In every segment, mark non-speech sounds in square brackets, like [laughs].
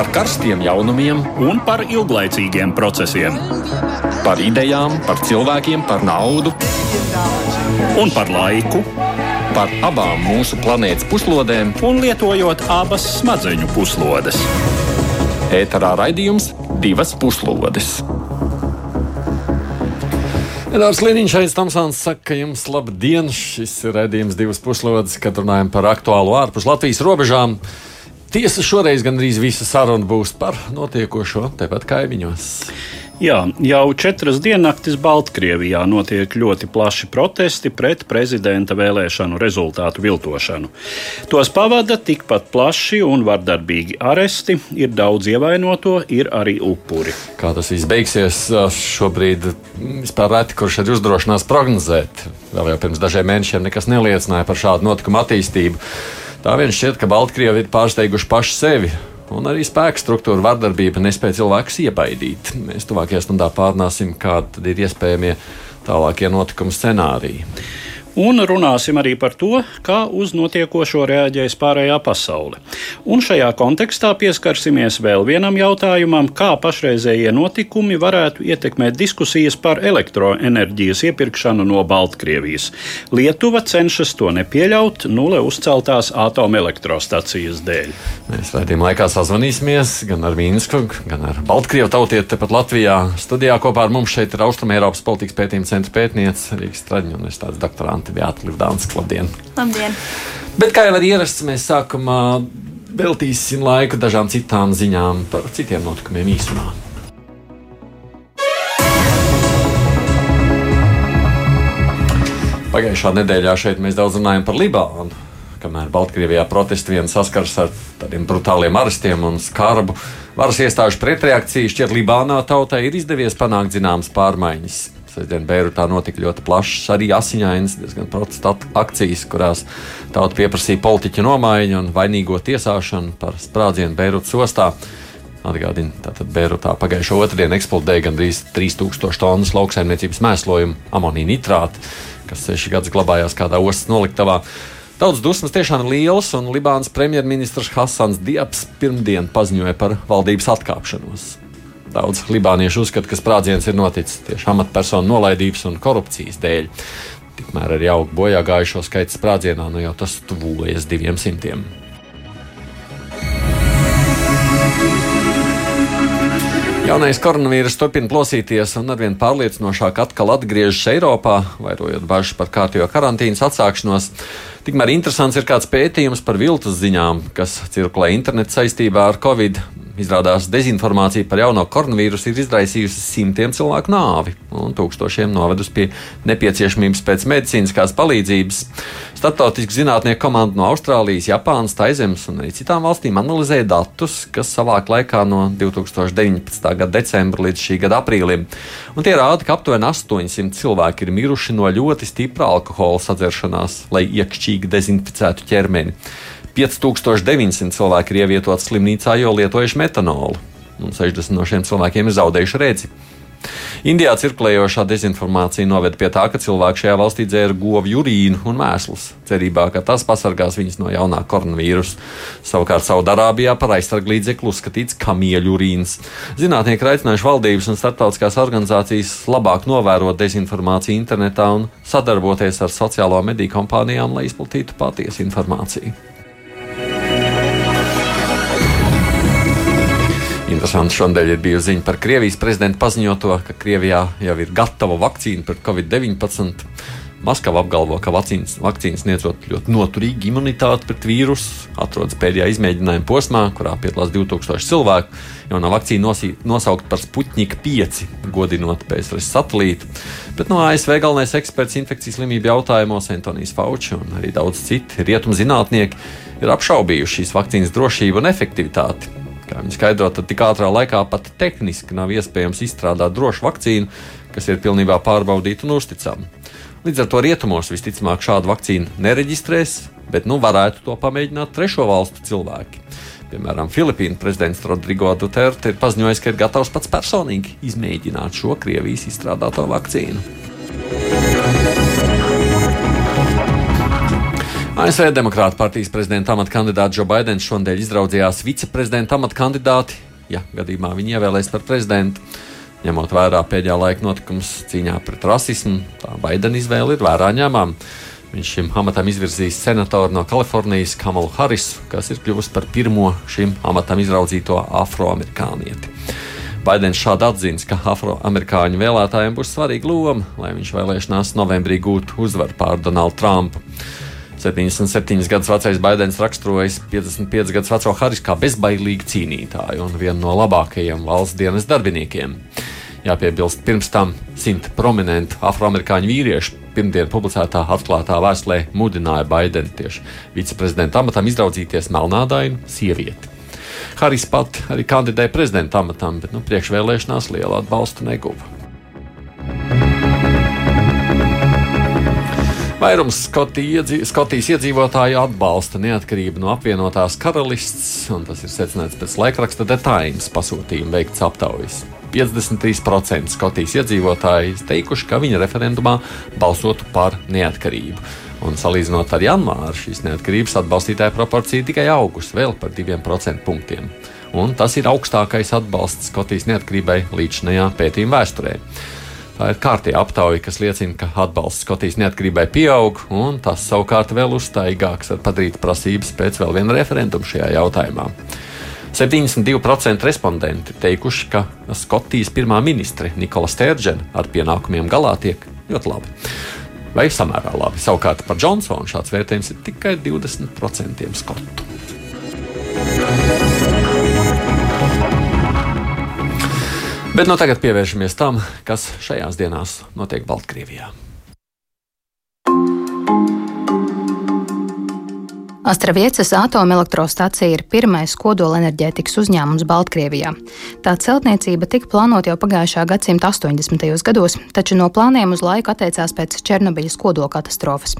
par karstiem jaunumiem un par ilglaicīgiem procesiem. Par idejām, par cilvēkiem, par naudu un par laiku. Par abām mūsu planētas puslodēm, un lietojot abas smadzeņu puslodes. ēterā raidījums divas puslodes. Edvards Liniņš, Aizs Tamsons saka, ka jums labdien! Šis ir redzējums divas puslodes, kad runājam par aktuālu ārpus Latvijas robežām. Tiesa šoreiz gandrīz visa saruna būs par notiekošo tepat kaimiņos. Jā, jau četras diennaktis Baltkrievijā notiek ļoti plaši protesti pret prezidenta vēlēšanu rezultātu viltošanu. Tos pavada tikpat plaši un vardarbīgi aresti, ir daudz ievainoto, ir arī upuri. Kā tas viss beigsies, šobrīd vispār reti, kurš ir uzdrošinās prognozēt. Vēl jau pirms dažiem mēnešiem nekas neliecināja par šādu notikumu attīstību. Tā vien šķiet, ka Baltkrievi ir pārsteiguši paši sevi un arī spēka struktūra vardarbība nespēja cilvēkus iebaidīt. Mēs tuvākajā stundā pārnāsim, kādi ir iespējamie tālākie notikumu scenāriji. Un runāsim arī par to, kā uz notiekošo reaģēs pārējā pasaule. Un šajā kontekstā pieskarsimies vēl vienam jautājumam, kā pašreizējie notikumi varētu ietekmēt diskusijas par elektroenerģijas iepirkšanu no Baltkrievijas. Lietuva cenšas to nepieļaut nulle uzceltās atomelektrostacijas dēļ. Mēs raidījumā laikā sazvanīsimies gan ar Mīnsku, gan ar Baltkrievu tautieti tepat Latvijā. Studijā kopā ar mums šeit ir Austrumēropas politikas pētījuma centra pētniece Rīgas Traģiņu universitātes doktorāta. Jolanta Beata Livdāns. Labdien! Labdien! Bet kā jau ir ierasts, mēs sākumā veltīsim laiku dažām citām ziņām par citiem notikumiem īsumā. Pagājušā nedēļā šeit mēs daudz runājam par Libānu. Kamēr Baltkrievijā protesti vien saskars ar tādiem brutāliem arestiem un skarbu, varas iestāžu pretreakciju šķiet Libānā tautai ir izdevies panākt zināmas pārmaiņas. Sestdien Beirutā notika ļoti plašs, arī asiņains, diezgan protesta akcijas, kurās tauta pieprasīja politiķu nomaiņu un vainīgo tiesāšanu par sprādzienu Beirutas ostā. Atgādina, tātad Beirutā pagājušo otrdienu eksplodēja gandrīz 3000 tonnas lauksaimniecības mēslojumu, amonija nitrāta, kas seši gadus glabājās kādā ostas noliktavā. Daudz dusmas tiešām ir lielas, un Libānas premjerministrs Hasans Diabs pirmdien paziņoja par valdības atkāpšanos. Daudz libāniešu uzskata, ka sprādziens ir noticis tieši amatpersonu nolaidības un korupcijas dēļ. Tikmēr arī aug bojā gājušo skaits sprādzienā, nu jau tas tuvojas diviem simtiem. Jaunais koronavīrus turpina plosīties un arvien pārliecinošāk atkal atgriežas Eiropā, vairojot bažas par kārtējo karantīnas atsākšanos. Tikmēr interesants ir kāds pētījums par viltus ziņām, kas cirkulē internetā saistībā ar Covid. Izrādās, dezinformācija par jauno koronavīrusu ir izraisījusi simtiem cilvēku nāvi un tūkstošiem novedusi pie nepieciešamības pēc medicīniskās palīdzības. Startautiski zinātnieku komanda no Austrālijas, Japānas, Taizemes un arī citām valstīm analizēja datus, kas savāk laikā no 2019. gada decembra līdz šī gada aprīlim. Un tie rāda, ka aptuveni 800 cilvēki ir miruši no ļoti stipra alkohola sadzeršanās, lai iekšķīgi dezinficētu ķermeni. 5900 cilvēki ir ievietoti slimnīcā, jo lietojuši metanolu, un 60 no šiem cilvēkiem ir zaudējuši redzi. Indijā cirkulējošā dezinformācija noved pie tā, ka cilvēki šajā valstī dzēra govju urīnu un mēslus, cerībā, ka tas pasargās viņus no jaunā koronavīrusa. Savukārt Saudārābijā par aizsarglīdzekli uzskatīts kamieļu urīns. Zinātnieki aicinājuši valdības un starptautiskās organizācijas labāk novērot dezinformāciju internetā un sadarboties ar sociālo mediju kompānijām, lai izplatītu patiesu informāciju. Interesanti šodien ir bijusi ziņa par Krievijas prezidenta paziņoto, ka Krievijā jau ir gatava vakcīna pret covid-19. Maskava apgalvo, ka vakcīnas, vakcīnas sniedzot ļoti noturīgu imunitāti pret vīrusu, atrodas pēdējā izmēģinājuma posmā, kurā piedalās 2000 cilvēku. Jaunā vakcīna nosaukt par Sputnika 5, godinot PSRS satelītu. Bet no ASV galvenais eksperts infekcijas slimību jautājumos, Antonius Fauci un arī daudz citi rietumu zinātnieki, ir apšaubījuši šīs vakcīnas drošību un efektivitāti. Kā viņi skaidro, tad tik ātrā laikā pat tehniski nav iespējams izstrādāt drošu vakcīnu, kas ir pilnībā pārbaudīta un uzticama. Līdz ar to rietumos visticamāk šādu vakcīnu nereģistrēs, bet nu varētu to pamēģināt trešo valstu cilvēki. Piemēram, Filipīnu prezidents Rodrigo Duterte ir paziņojis, ka ir gatavs pats personīgi izmēģināt šo Krievijas izstrādāto vakcīnu. ASV Demokrāta partijas prezidenta amata kandidāts Joe Bidenis šodien izraudzījās viceprezidenta amata kandidāti, ja gadījumā viņi ievēlēs par prezidentu. Ņemot vērā pēdējā laika notikums cīņā pret rasismu, tā Baidena izvēle ir vērā ņemama. Viņš šim amatam izvirzīs senatoru no Kalifornijas Kamalu Harisu, kas ir kļuvusi par pirmo šim amatam izraudzīto afroamerikānieti. Baidens šādi atzīst, ka afroamerikāņu vēlētājiem būs svarīga loma, lai viņš vēlēšanās novembrī gūtu uzvaru pār Donaldu Trumpu. 77 gadus vecais Baidens raksturojas 55 gadus veco Harisu kā bezbailīgu cīnītāju un vienu no labākajiem valsts dienas darbiniekiem. Jāpiebilst, pirms tam simt prominentu afroamerikāņu vīriešu pirmdien publicētā atklātā vēstulē mudināja Baidenu tieši viceprezidenta amatam izraudzīties melnādainu sievieti. Harijs pat arī kandidēja prezidenta amatam, bet nu, priekšvēlēšanās lielu atbalstu neguva. Vairums Skotijas iedzīvotāju atbalsta neatkarību no apvienotās karalists, un tas ir secināts pēc laikraksta The Times pasūtījuma veikts aptaujas. 53% Skotijas iedzīvotāji teikuši, ka viņa referendumā balsotu par neatkarību. Un salīdzinot ar janvāru, šīs neatkarības atbalstītāja proporcija tikai augusi vēl par 2% punktiem. Un tas ir augstākais atbalsts Skotijas neatkarībai līdz šajā pētījuma vēsturē. Tā ir kārtībā aptauja, kas liecina, ka atbalsts Skotijas neatkarībai pieaug, un tas savukārt vēl uztaigāks var padarīt prasības pēc vēl viena referenduma šajā jautājumā. 72% respondenti teikuši, ka Skotijas pirmā ministre Nikola Stēržena ar pienākumiem galā tiek ļoti labi vai samērā labi. Savukārt par Džonsonu šāds vērtējums ir tikai 20% skotu. Bet nu tagad pievēršamies tam, kas šajās dienās notiek Baltkrievijā. Astraviecas atomelektrostacija ir pirmais kodolenerģētikas uzņēmums Baltkrievijā. Tā celtniecība tika plānota jau pagājušā gadsimta 80. gados, taču no plāniem uz laiku atteicās pēc Černobiļas kodolkatastrofas.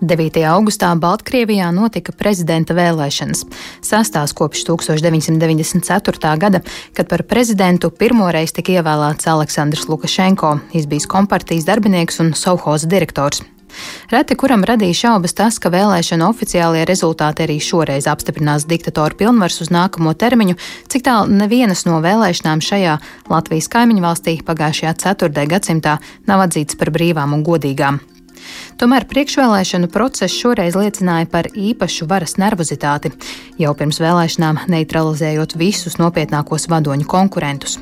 9. augustā Baltkrievijā notika prezidenta vēlēšanas. Sastās kopš 1994. gada, kad par prezidentu pirmoreiz tika ievēlēts Aleksandrs Lukašenko, izbijis kompartijas darbinieks un Sovhoza direktors. Reti kuram radīja šaubas tas, ka vēlēšana oficiālie rezultāti arī šoreiz apstiprinās diktatoru pilnvars uz nākamo termiņu, cik tālu nevienas no vēlēšanām šajā Latvijas kaimiņu valstī pagājušajā ceturtajā gadsimtā nav atzītas par brīvām un godīgām. Tomēr priekšvēlēšanu process šoreiz liecināja par īpašu varas nervozitāti, jau pirms vēlēšanām neutralizējot visus nopietnākos vadoņu konkurentus.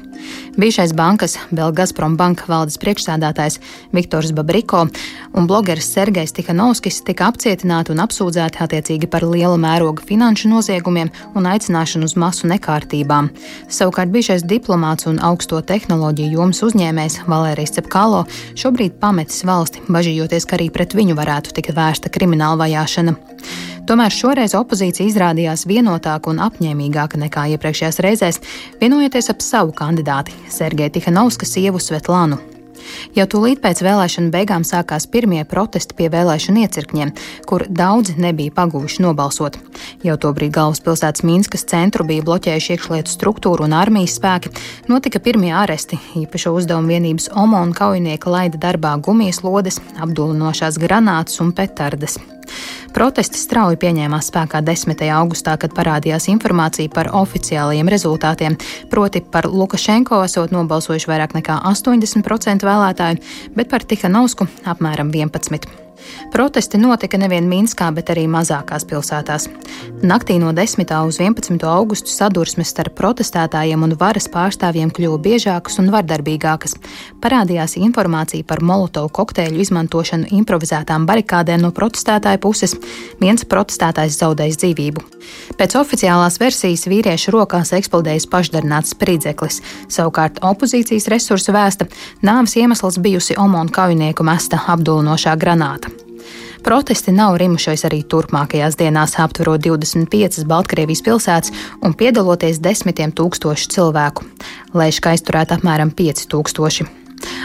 Bijušais bankas Belgazprom banka valdes priekšsādātājs Viktors Babriko un blogeris Sergejs Tihanovskis tika apcietināti un apsūdzēti attiecīgi par liela mēroga finanšu noziegumiem un aicināšanu uz masu nekārtībām. Savukārt bijušais diplomāts un augsto tehnoloģiju jomas uzņēmējs Valērijas Cepkalo šobrīd pametis valsti, bažījoties, ka arī pret viņu varētu tikt vērsta krimināla vajāšana. Tomēr šoreiz opozīcija izrādījās vienotāka un apņēmīgāka nekā iepriekšējās reizēs, vienojoties ap savu kandidāti, Sergeju Tihanovska sievu Svetlānu. Jau tūlīt pēc vēlēšanu beigām sākās pirmie protesti pie vēlēšanu iecirkņiem, kur daudzi nebija paguvuši nobalsot. Jau tobrīd galvaspilsētas Mīnskas centru bija bloķējuši iekšlietu struktūru un armijas spēki, notika pirmie aresti, īpašo uzdevumu vienības OMO un kaujinieka laida darbā gumijas lodes, apdulinošās granātas un petardes. Protesti strauji pieņēmās spēkā 10. augustā, kad parādījās informācija par oficiālajiem rezultātiem, proti par Lukašenko esot nobalsojuši vairāk nekā 80% vēlētāju, bet par Tihanovsku apmēram 11%. Protesti notika nevien Minskā, bet arī mazākās pilsētās. Naktī no 10. uz 11. augustu sadursmes starp protestētājiem un varas pārstāvjiem kļuva biežākas un vardarbīgākas. Parādījās informācija par molotovu kokteļu izmantošanu improvizētām barikādēm no protestētāju puses. Viens protestētājs zaudējis dzīvību. Pēc oficiālās versijas vīriešu rokās eksplodējis pašdarināts spridzeklis. Savukārt opozīcijas resursu vēsta, nāves iemesls bijusi Omona kaujinieku mesta apdulinošā granāta. Protesti nav rimušies arī turpmākajās dienās, aptverot 25 Baltkrievijas pilsētas un piedaloties desmitiem tūkstošu cilvēku. Lēškā aizturēta apmēram 5000.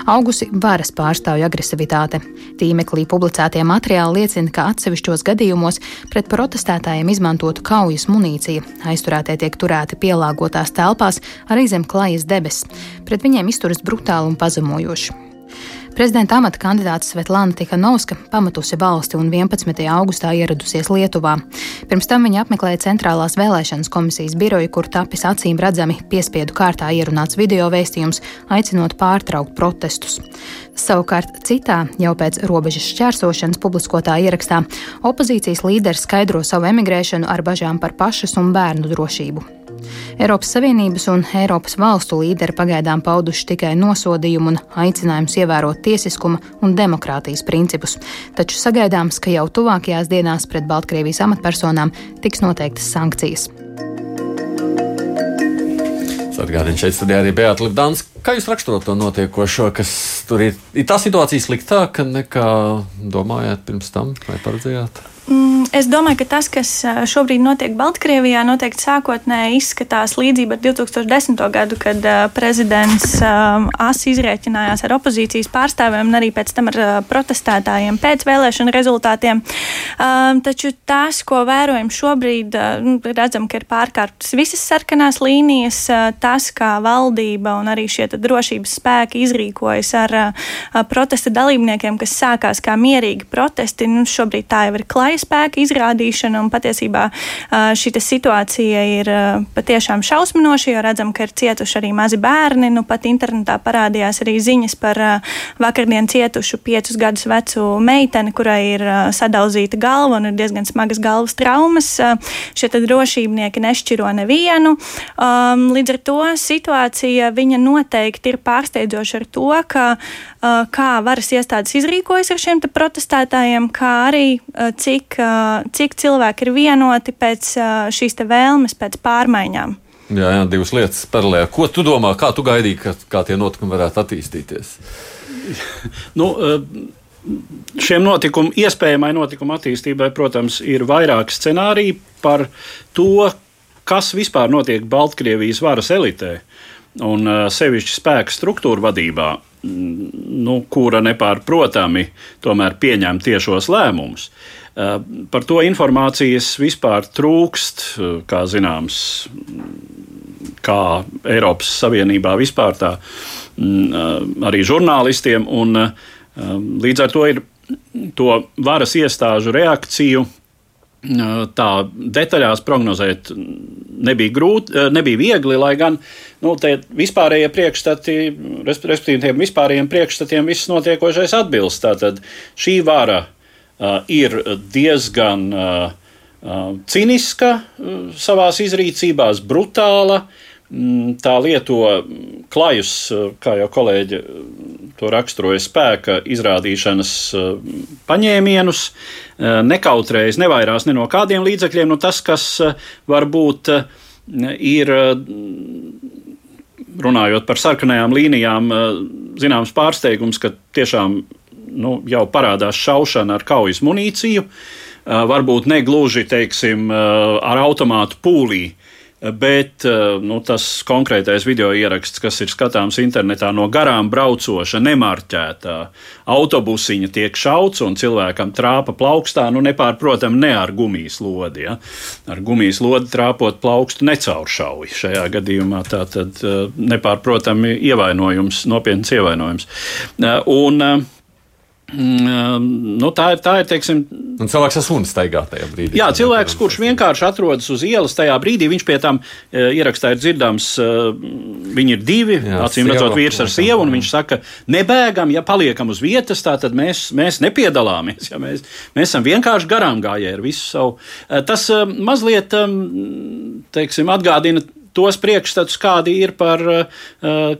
Augusi varas pārstāvju agresivitāte. Tīmeklī publicētie materiāli liecina, ka atsevišķos gadījumos pret protestētājiem izmantotu kaujas munīcija. Aizturētie tiek turēti pielāgotās telpās arī zem klajas debesis. Pret viņiem izturas brutāli un pazemojoši. Prezidenta amata kandidāte Svetlana Tikanovska pamatusi valsti un 11. augustā ieradusies Lietuvā. Pirms tam viņa apmeklēja Centrālās vēlēšanas komisijas biroju, kur tapis acīm redzami piespiedu kārtā ierunāts video vēstījums, aicinot pārtraukt protestus. Savukārt citā, jau pēc robežas šķērsošanas publiskotā ierakstā, opozīcijas līderis skaidro savu emigrēšanu ar bažām par pašas un bērnu drošību. Eiropas Savienības un Eiropas valstu līderi pagaidām pauduši tikai nosodījumu un aicinājumus ievērot tiesiskuma un demokrātijas principus, taču sagaidāms, ka jau tuvākajās dienās pret Baltkrievijas amatpersonām tiks noteiktas sankcijas. Atgādini šeit studijā arī Beata Lipdāns. Kā jūs raksturot to notiekošo, kas tur ir? Ir tā situācija sliktāka nekā domājāt pirms tam vai paredzējāt? Mm, es domāju, ka tas, kas šobrīd notiek Baltkrievijā, noteikti sākotnēji izskatās līdzība ar 2010. gadu, kad prezidents asi izrēķinājās ar opozīcijas pārstāvjiem un arī pēc tam ar protestētājiem pēc vēlēšanu rezultātiem. Taču tas, ko vērojam šobrīd, nu, redzam, ka ir pārkārtas visas sarkanās līnijas, tas, kā valdība un arī šie drošības spēki izrīkojas ar protesta dalībniekiem, kas sākās kā mierīgi protesti, nu, šobrīd tā jau ir klāja spēka izrādīšana, un patiesībā šī situācija ir patiešām šausminoša, jo redzam, ka ir cietuši arī mazi bērni. Nu, pat internetā parādījās arī ziņas par vakardien cietušu piecus gadus vecu meiteni, kurai ir sadauzīta galva un ir diezgan smagas galvas traumas. Šie drošībnieki nešķiro nevienu. Līdz ar to situācija viņa noteikti ir pārsteidzoša ar to, ka kā varas iestādes izrīkojas ar šiem protestētājiem, kā arī cik cik, cik cilvēki ir vienoti pēc šīs vēlmes, pēc pārmaiņām. Jā, jā, divas lietas paralēli. Ko tu domā, kā tu gaidīji, ka, kā tie notikumi varētu attīstīties? [laughs] nu, šiem notikumiem, iespējamai notikuma attīstībai, protams, ir vairāki scenāriji par to, kas vispār notiek Baltkrievijas varas elitē un sevišķi spēku struktūru vadībā, nu, kura nepārprotami tomēr pieņem tiešos lēmumus. Eh, par to informācijas vispār trūkst, eh, kā zināms, kā Eiropas Savienībā vispār tā mm, eh, arī žurnālistiem. Un, līdz ar to ir to varas iestāžu reakciju tā detaļās prognozēt nebija grūti, nebija viegli, lai gan nu, vispārējie priekšstati, respektīvi tiem vispārējiem priekšstatiem, viss notiekošais atbilst. Tātad šī vara Uh, ir diezgan uh, uh, ciniska savā izrīcībās, brutāla. Mm, tā lieto klajus, kā jau kolēģi to raksturoja, spēka izrādīšanas paņēmienus, nekautrējas, nevairās ne no kādiem līdzekļiem. Nu, tas, kas varbūt ir runājot par sarkanajām līnijām, zināms pārsteigums, ka tiešām nu, jau parādās šaušana ar kaujas munīciju, varbūt ne gluži teiksim, ar automātu pūlī. Bet nu, tas konkrētais video ieraksts, kas ir skatāms internetā, no garām braucoša, nemarķēta autobusiņa tiek šauts un cilvēkam trāpa plaukstā, nu nepārprotami ne ar gumijas lodi. Ja? Ar gumijas lodi trāpot plaukstu necauršauji. Šajā gadījumā tā tad nepārprotami ievainojums, nopietns ievainojums. Un, Mm, nu, tā ir. Tā ir teiksim, Un cilvēks ar sunu staigā tajā brīdī. Jā, cilvēks, kurš vienkārši atrodas uz ielas tajā brīdī, viņš pie tam e, ierakstā ir dzirdams, e, viņi ir divi, acīm redzot, vīrs ar sievu, un viņš saka, nebēgam, ja paliekam uz vietas, tā tad mēs, mēs nepiedalāmies. Ja mēs, mēs esam vienkārši garām gājēji ar visu savu. E, tas mazliet, teiksim, atgādina tos priekšstats, kādi ir par uh,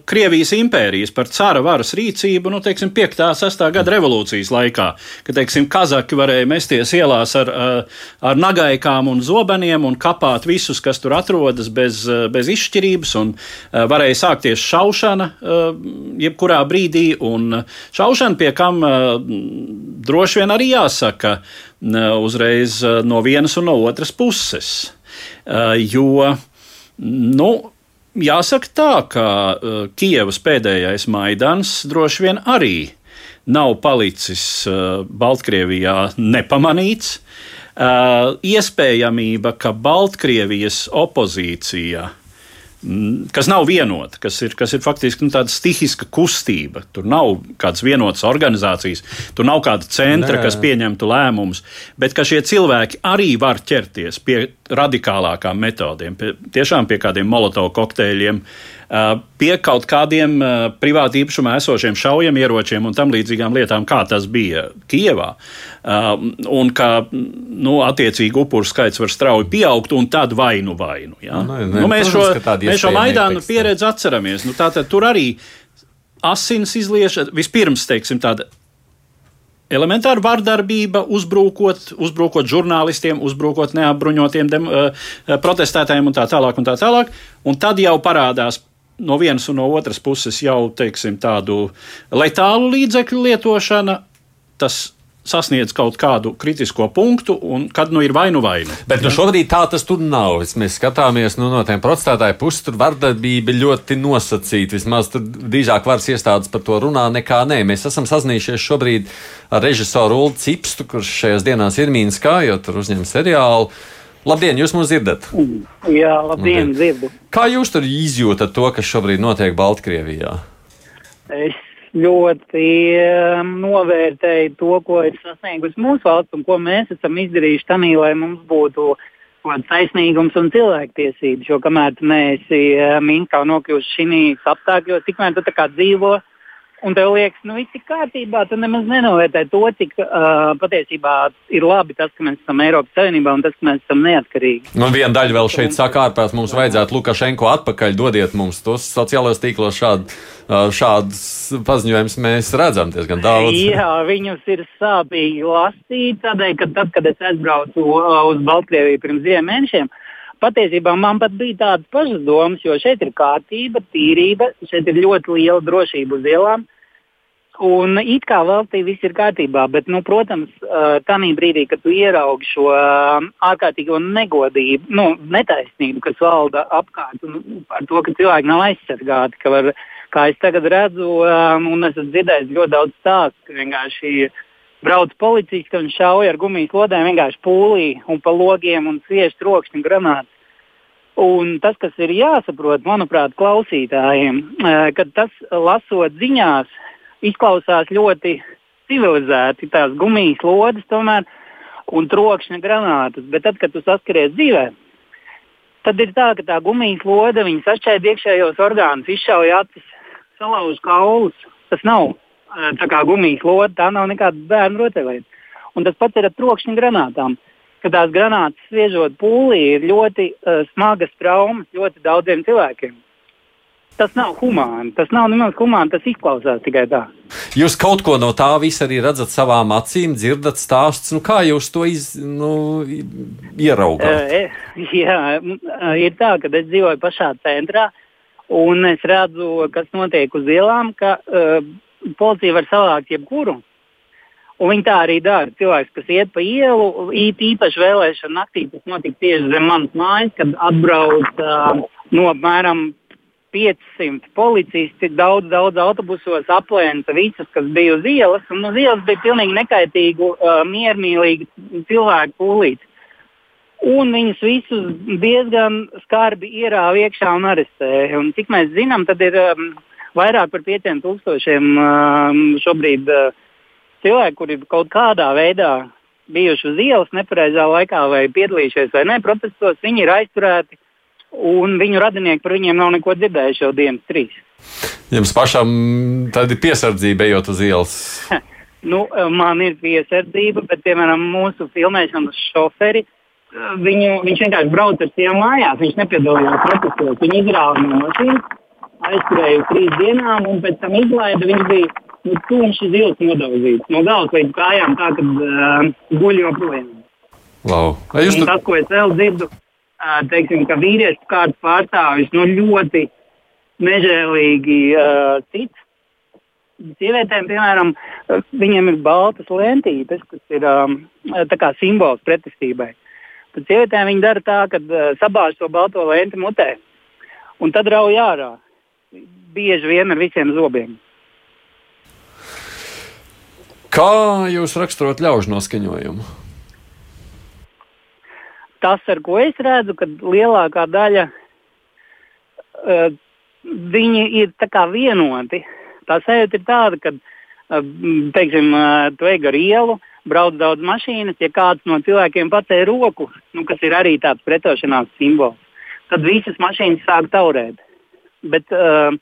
Krievijas impērijas, par cara varas rīcību, nu, teiksim, 5. un 6. gada revolūcijas laikā, kad, teiksim, kazaki varēja mesties ielās ar, uh, ar nagaikām un zobeniem un kapāt visus, kas tur atrodas bez, uh, bez izšķirības, un uh, varēja sākties šaušana uh, jebkurā brīdī, un šaušana, pie kam uh, droši vien arī jāsaka uh, uzreiz uh, no vienas un no otras puses. Uh, jo Nu, jāsaka tā, ka uh, Kievas pēdējais Maidans droši vien arī nav palicis uh, Baltkrievijā nepamanīts. Uh, iespējamība, ka Baltkrievijas opozīcija kas nav vienota, kas ir, kas ir faktiski nu, tāda stihiska kustība. Tur nav kādas vienotas organizācijas, tur nav kāda centra, Nē. kas pieņemtu lēmumus, bet ka šie cilvēki arī var ķerties pie radikālākām metodēm, pie, tiešām pie kādiem molotovu kokteļiem, pie kaut kādiem privāti īpašumā esošiem šaujamieročiem un tam līdzīgām lietām, kā tas bija Kijevā. Un ka nu, attiecīgi upuru skaits var strauji pieaugt un tad vainu vainu. Ja? Nu, ne, nu, mēs, šo, mēs šo Maidānu pieredzi atceramies. Nu, tātad tur arī asins izliešana vispirms, teiksim, tāda elementāra vardarbība, uzbrukot, uzbrukot žurnālistiem, uzbrukot neapbruņotiem dem, protestētājiem un tā tālāk. Un, tā tālāk. un tad jau parādās no vienas un no otras puses jau teiksim, tādu letālu līdzekļu lietošana. Tas sasniedz kaut kādu kritisko punktu, un kad nu ir vainu vainu. Bet nu, šobrīd tā tas tur nav. Mēs skatāmies nu, no tiem protestētāju puses, tur vardarbība ļoti nosacīta. Vismaz tur drīzāk varas iestādes par to runā nekā nē. Mēs esam sazinājušies šobrīd ar režisoru Ulu Cipstu, kurš šajās dienās ir Mīnskā, jo tur uzņem seriālu. Labdien, jūs mūs dzirdat? Jā, labdien, labdien. dzirdu. Kā jūs tur izjūtat to, kas šobrīd notiek Baltkrievijā? Es ļoti um, novērtēju to, ko ir sasniegusi mūsu valsts un ko mēs esam izdarījuši tam, lai mums būtu taisnīgums un cilvēktiesības. Jo kamēr neesi uh, Minskā nokļuvusi šīs apstākļos, tikmēr tu kā dzīvo Un tev liekas, nu viss ir kārtībā, tu nemaz nenovērtē to, cik uh, patiesībā ir labi tas, ka mēs esam Eiropas Savienībā un tas, ka mēs esam neatkarīgi. Nu, viena daļa vēl šeit saka, ārpēc mums vajadzētu Lukašenko atpakaļ, dodiet mums tos sociālajos tīklos šādu. Šādus paziņojumus mēs redzam diezgan daudz. Jā, viņus ir sāpīgi lasīt, tādēļ, ka tad, kad es aizbraucu uz Baltkrieviju pirms diviem mēnešiem, uh, patiesībā man pat bija tādas pašas domas, jo šeit ir kārtība, tīrība, šeit ir ļoti liela drošība uz ielām. Un it kā valstī viss ir kārtībā, bet, nu, protams, tādā brīdī, kad tu ieraugi šo ārkārtīgo negodību, nu, netaisnību, kas valda apkārt, un par to, ka cilvēki nav aizsargāti, ka var, kā es tagad redzu, un esmu dzirdējis ļoti daudz stāstu, ka vienkārši brauc policisti un šauja ar gumijas lodēm vienkārši pūlī un pa logiem un sviež trokšņu granātu. Un tas, kas ir jāsaprot, manuprāt, klausītājiem, kad tas lasot ziņās, izklausās ļoti civilizēti, tās gumijas lodes tomēr un trokšņa granātas, bet tad, kad tu saskaries dzīvē, tad ir tā, ka tā gumijas lode sašķēra iekšējos orgānus, izšauja acis, salauž kaulus. Tas nav tā kā gumijas lode, tā nav nekāda bērnu rotaļlieta. Un tas pats ir ar trokšņa granātām. Kad tās granātas sviežot pūlī, ir ļoti uh, smagas traumas ļoti daudziem cilvēkiem. Tas nav humāni. Tas nav nemaz humāni. Tas izklausās tikai tā. Jūs kaut ko no tā visa arī redzat savām acīm, dzirdat stāstus. Nu, kā jūs to iz, nu, ieraugat? Uh, jā, ir tā, ka es dzīvoju pašā centrā un es redzu, kas notiek uz ielām. Ka, uh, policija var savākt jebkuru. Un viņi tā arī dara. Cilvēks, kas iet pa ielu, īpaši vēlēšana naktī, tas notika tieši zem manas mājas, kad atbrauc uh, no apmēram 500 policisti, daudz, daudz autobusos aplēca visus, kas bija uz ielas. Un uz ielas bija pilnīgi nekaitīgu, uh, miermīlīgu cilvēku pūlīti. Un viņus visus diezgan skarbi ierāva iekšā un arestēja. Un, cik mēs zinām, tad ir um, vairāk par 5000 um, šobrīd uh, cilvēku, kuri kaut kādā veidā bijuši uz ielas nepareizā laikā vai piedalījušies vai ne protestos, viņi ir aizturēti. Un viņu radinieki par viņiem nav neko dzirdējuši jau dienas trīs. Jums pašam tāda piesardzība ejot uz ielas? [laughs] nu, man ir piesardzība, bet, piemēram, mūsu filmēšanas šoferi, viņu, viņš vienkārši brauca ar tiem mājās. Viņš nepiedalījās protestos. Viņi izrāva no mašīnas aizturēju trīs dienām, un pēc tam izlaida. Viņš bija nu, tumšs zils nodauzīts no galvas līdz kājām, tā ka uh, guļ joprojām. Wow. Jūs... Un tas, ko es vēl dzirdu, uh, teiksim, ka vīriešu kārtas pārstāvis nu, ļoti nežēlīgi uh, cits. Sievietēm, piemēram, viņiem ir baltas lentītes, kas ir um, simbols pretestībai. Tad sievietēm viņi dara tā, ka uh, sabāž to balto lenti mutē un tad rauj ārā bieži vien ar visiem zobiem. Kā jūs raksturot ļaužu noskaņojumu? Tas, ar ko es redzu, ka lielākā daļa uh, viņi ir vienoti. Tā sajūta ir tāda, ka, uh, teiksim, uh, tu ej ar ielu, brauc daudz mašīnas, ja kāds no cilvēkiem pacēla roku, nu, kas ir arī tāds pretošanās simbols, tad visas mašīnas sāk taurēt. Bet, uh,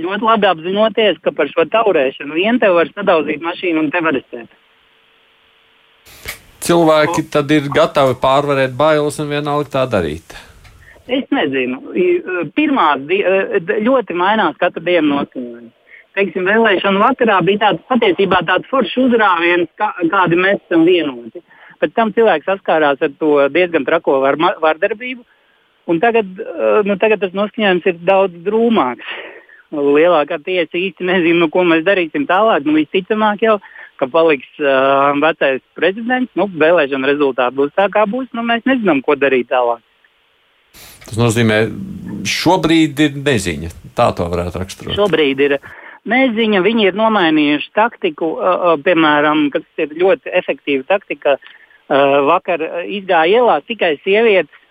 ļoti labi apzinoties, ka par šo taurēšanu vien te var sadauzīt mašīnu un te var izcēt. Cilvēki tad ir gatavi pārvarēt bailes un vienalga tā darīt. Es nezinu. Pirmā ļoti mainās katru dienu noskaņojumi. Teiksim, vēlēšanu vakarā bija tāds patiesībā tāds foršs uzrāviens, kā, kādi mēs esam vienoti. Pēc tam cilvēks saskārās ar to diezgan trako var, vardarbību, un tagad, nu, tagad tas noskaņojums ir daudz drūmāks lielākā tiesa īsti nezina, nu, ko mēs darīsim tālāk. Nu, visticamāk jau, ka paliks uh, vecais prezidents. Nu, vēlēšana rezultāti būs tā, kā būs. Nu, mēs nezinām, ko darīt tālāk. Tas nozīmē, šobrīd ir neziņa. Tā to varētu raksturot. Šobrīd ir neziņa. Viņi ir nomainījuši taktiku, uh, piemēram, kas ir ļoti efektīva taktika. Uh, vakar izgāja ielās tikai sievietes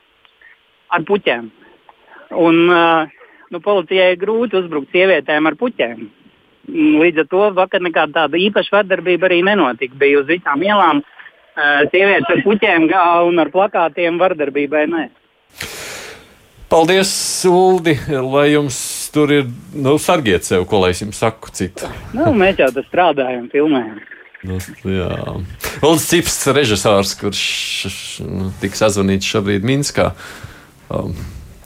ar puķiem. Un, uh, nu, policijai ir grūti uzbrukt sievietēm ar puķiem. Līdz ar to vakar nekāda tāda īpaša vardarbība arī nenotika. Bija uz visām ielām uh, sievietes ar puķiem un ar plakātiem vardarbībai. Nē. Paldies, Uldi, lai jums tur ir nu, sargiet sev, ko lai es jums saku citu. Nu, mēs jau tur strādājam, filmējam. Nu, jā, Ulrichs Cips, režisors, kurš nu, tiks sazvanīts šobrīd Minskā. Um,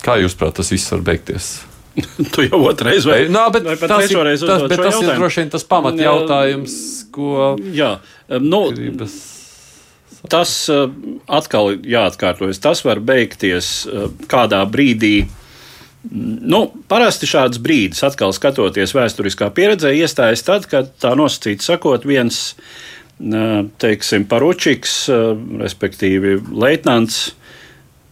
kā jūs prāt, tas viss var beigties? [laughs] tu jau otrais vai, Nā, bet vai tas, ir, tas, uzdod bet tas ir droši vien tas pamatjautājums, ko Jā, nu, gribas. tas atkal ir jāatkārtojas. Tas var beigties kādā brīdī. Nu, parasti šāds brīdis, atkal skatoties vēsturiskā pieredzē, iestājas tad, kad tā nosacīti sakot, viens teiksim, paručiks, uh, respektīvi leitnants,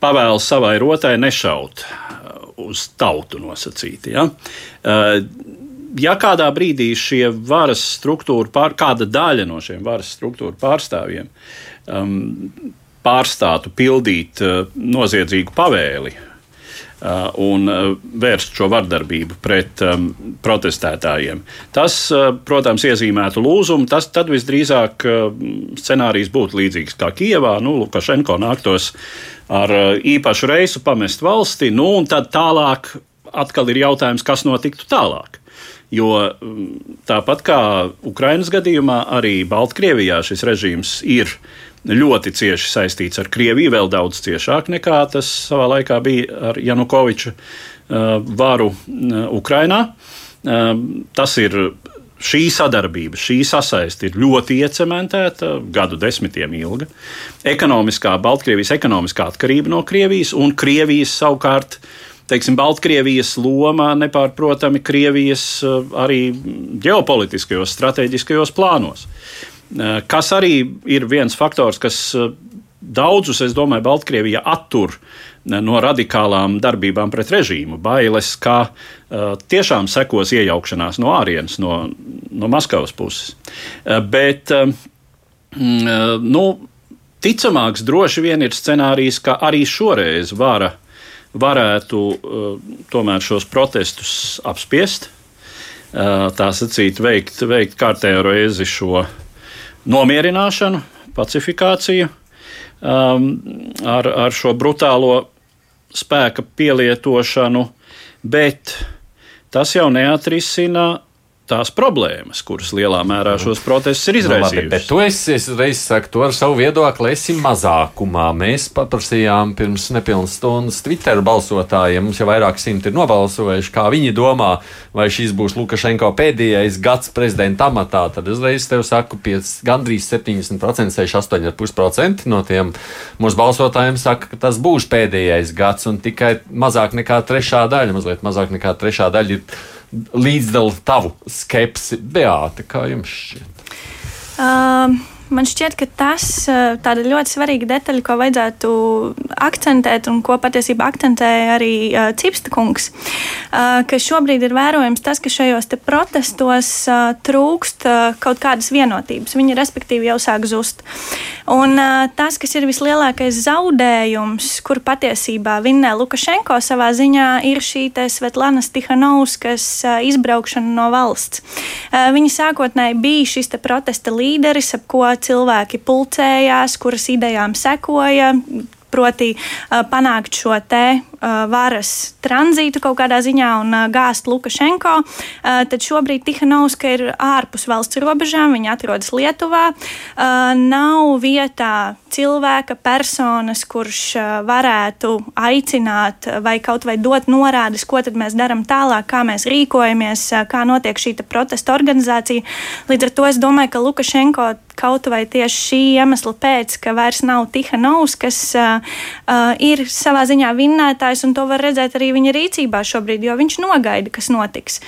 pavēl savai rotai nešaut uh, uz tautu nosacīti. Ja? Uh, ja kādā brīdī šie varas struktūra, pār, kāda daļa no šiem varas struktūra pārstāvjiem um, pārstātu pildīt uh, noziedzīgu pavēli uh, un uh, vērst šo vardarbību pret um, protestētājiem. Tas, uh, protams, iezīmētu lūzumu. Tas tad visdrīzāk uh, scenārijs būtu līdzīgs kā Kijevā. Nu, Lukašenko nāktos ar uh, īpašu reisu pamest valsti, nu, un tad tālāk atkal ir jautājums, kas notiktu tālāk. Jo mm, tāpat kā Ukraiņas gadījumā, arī Baltkrievijā šis režīms ir ļoti cieši saistīts ar Krieviju, vēl daudz ciešāk nekā tas savā laikā bija ar Janukoviča uh, varu uh, Ukrainā. Uh, tas ir šī sadarbība, šī sasaiste ir ļoti iecementēta, gadu desmitiem ilga. Ekonomiskā, Baltkrievijas ekonomiskā atkarība no Krievijas un Krievijas savukārt. Teiksim, Baltkrievijas loma nepārprotami Krievijas uh, arī ģeopolitiskajos, strateģiskajos plānos. Uh, kas arī ir viens faktors, kas uh, daudzus, es domāju, Baltkrievijā attur no radikālām darbībām pret režīmu. Bailes, ka uh, tiešām sekos iejaukšanās no ārienes, no, no Maskavas puses. Uh, bet, uh, nu, ticamāks droši vien ir scenārijs, ka arī šoreiz vara varētu uh, tomēr šos protestus apspiest. Uh, tā sacīt, veikt, veikt kārtējo reizi šo nomierināšanu, pacifikāciju um, ar, ar šo brutālo spēka pielietošanu, bet tas jau neatrisina tās problēmas, kuras lielā mērā šos protestus ir Nu, izraisījušas. bet tu esi, es reiz saku, tu ar savu viedokli esi mazākumā. Mēs paprasījām pirms nepilnas stundas Twitter balsotājiem, mums jau vairāk simti ir nobalsojuši, kā viņi domā, vai šis būs Lukašenko pēdējais gads prezidenta amatā. Tad uzreiz tev saku, piec, gandrīz 70%, 68,5% no tiem mūsu balsotājiem saka, ka tas būs pēdējais gads, un tikai mazāk nekā trešā daļa, mazliet mazāk nekā trešā daļa ir līdzdala tavu skepsi. Beāta, kā jums šķiet? Um, man šķiet, ka tas ir uh, ļoti svarīga detaļa, ko vajadzētu akcentēt un ko patiesībā akcentēja arī uh, Cipsta kungs. Uh, ka šobrīd ir vērojams tas, ka šajos protestos uh, trūkst uh, kaut kādas vienotības. Viņi respektīvi jau sāk zust. Un uh, tas, kas ir vislielākais zaudējums, kur patiesībā vinnē Lukašenko savā ziņā, ir šī Svetlana Stihanovskas uh, izbraukšana no valsts. Uh, viņa sākotnēji bija šis protesta līderis, ap ko cilvēki pulcējās, kuras idejām sekoja, proti panākt šo te varas tranzītu kaut kādā ziņā un gāzt Lukašenko, tad šobrīd Tihanovska ir ārpus valsts robežām, viņa atrodas Lietuvā. Nav vietā cilvēka, personas, kurš varētu aicināt vai kaut vai dot norādes, ko tad mēs darām tālāk, kā mēs rīkojamies, kā notiek šī protesta organizācija. Līdz ar to es domāju, ka Lukašenko kaut vai tieši šī iemesla pēc, ka vairs nav Tihanovs, kas uh, ir savā ziņā vinnētājs, un to var redzēt arī viņa rīcībā šobrīd, jo viņš nogaida, kas notiks.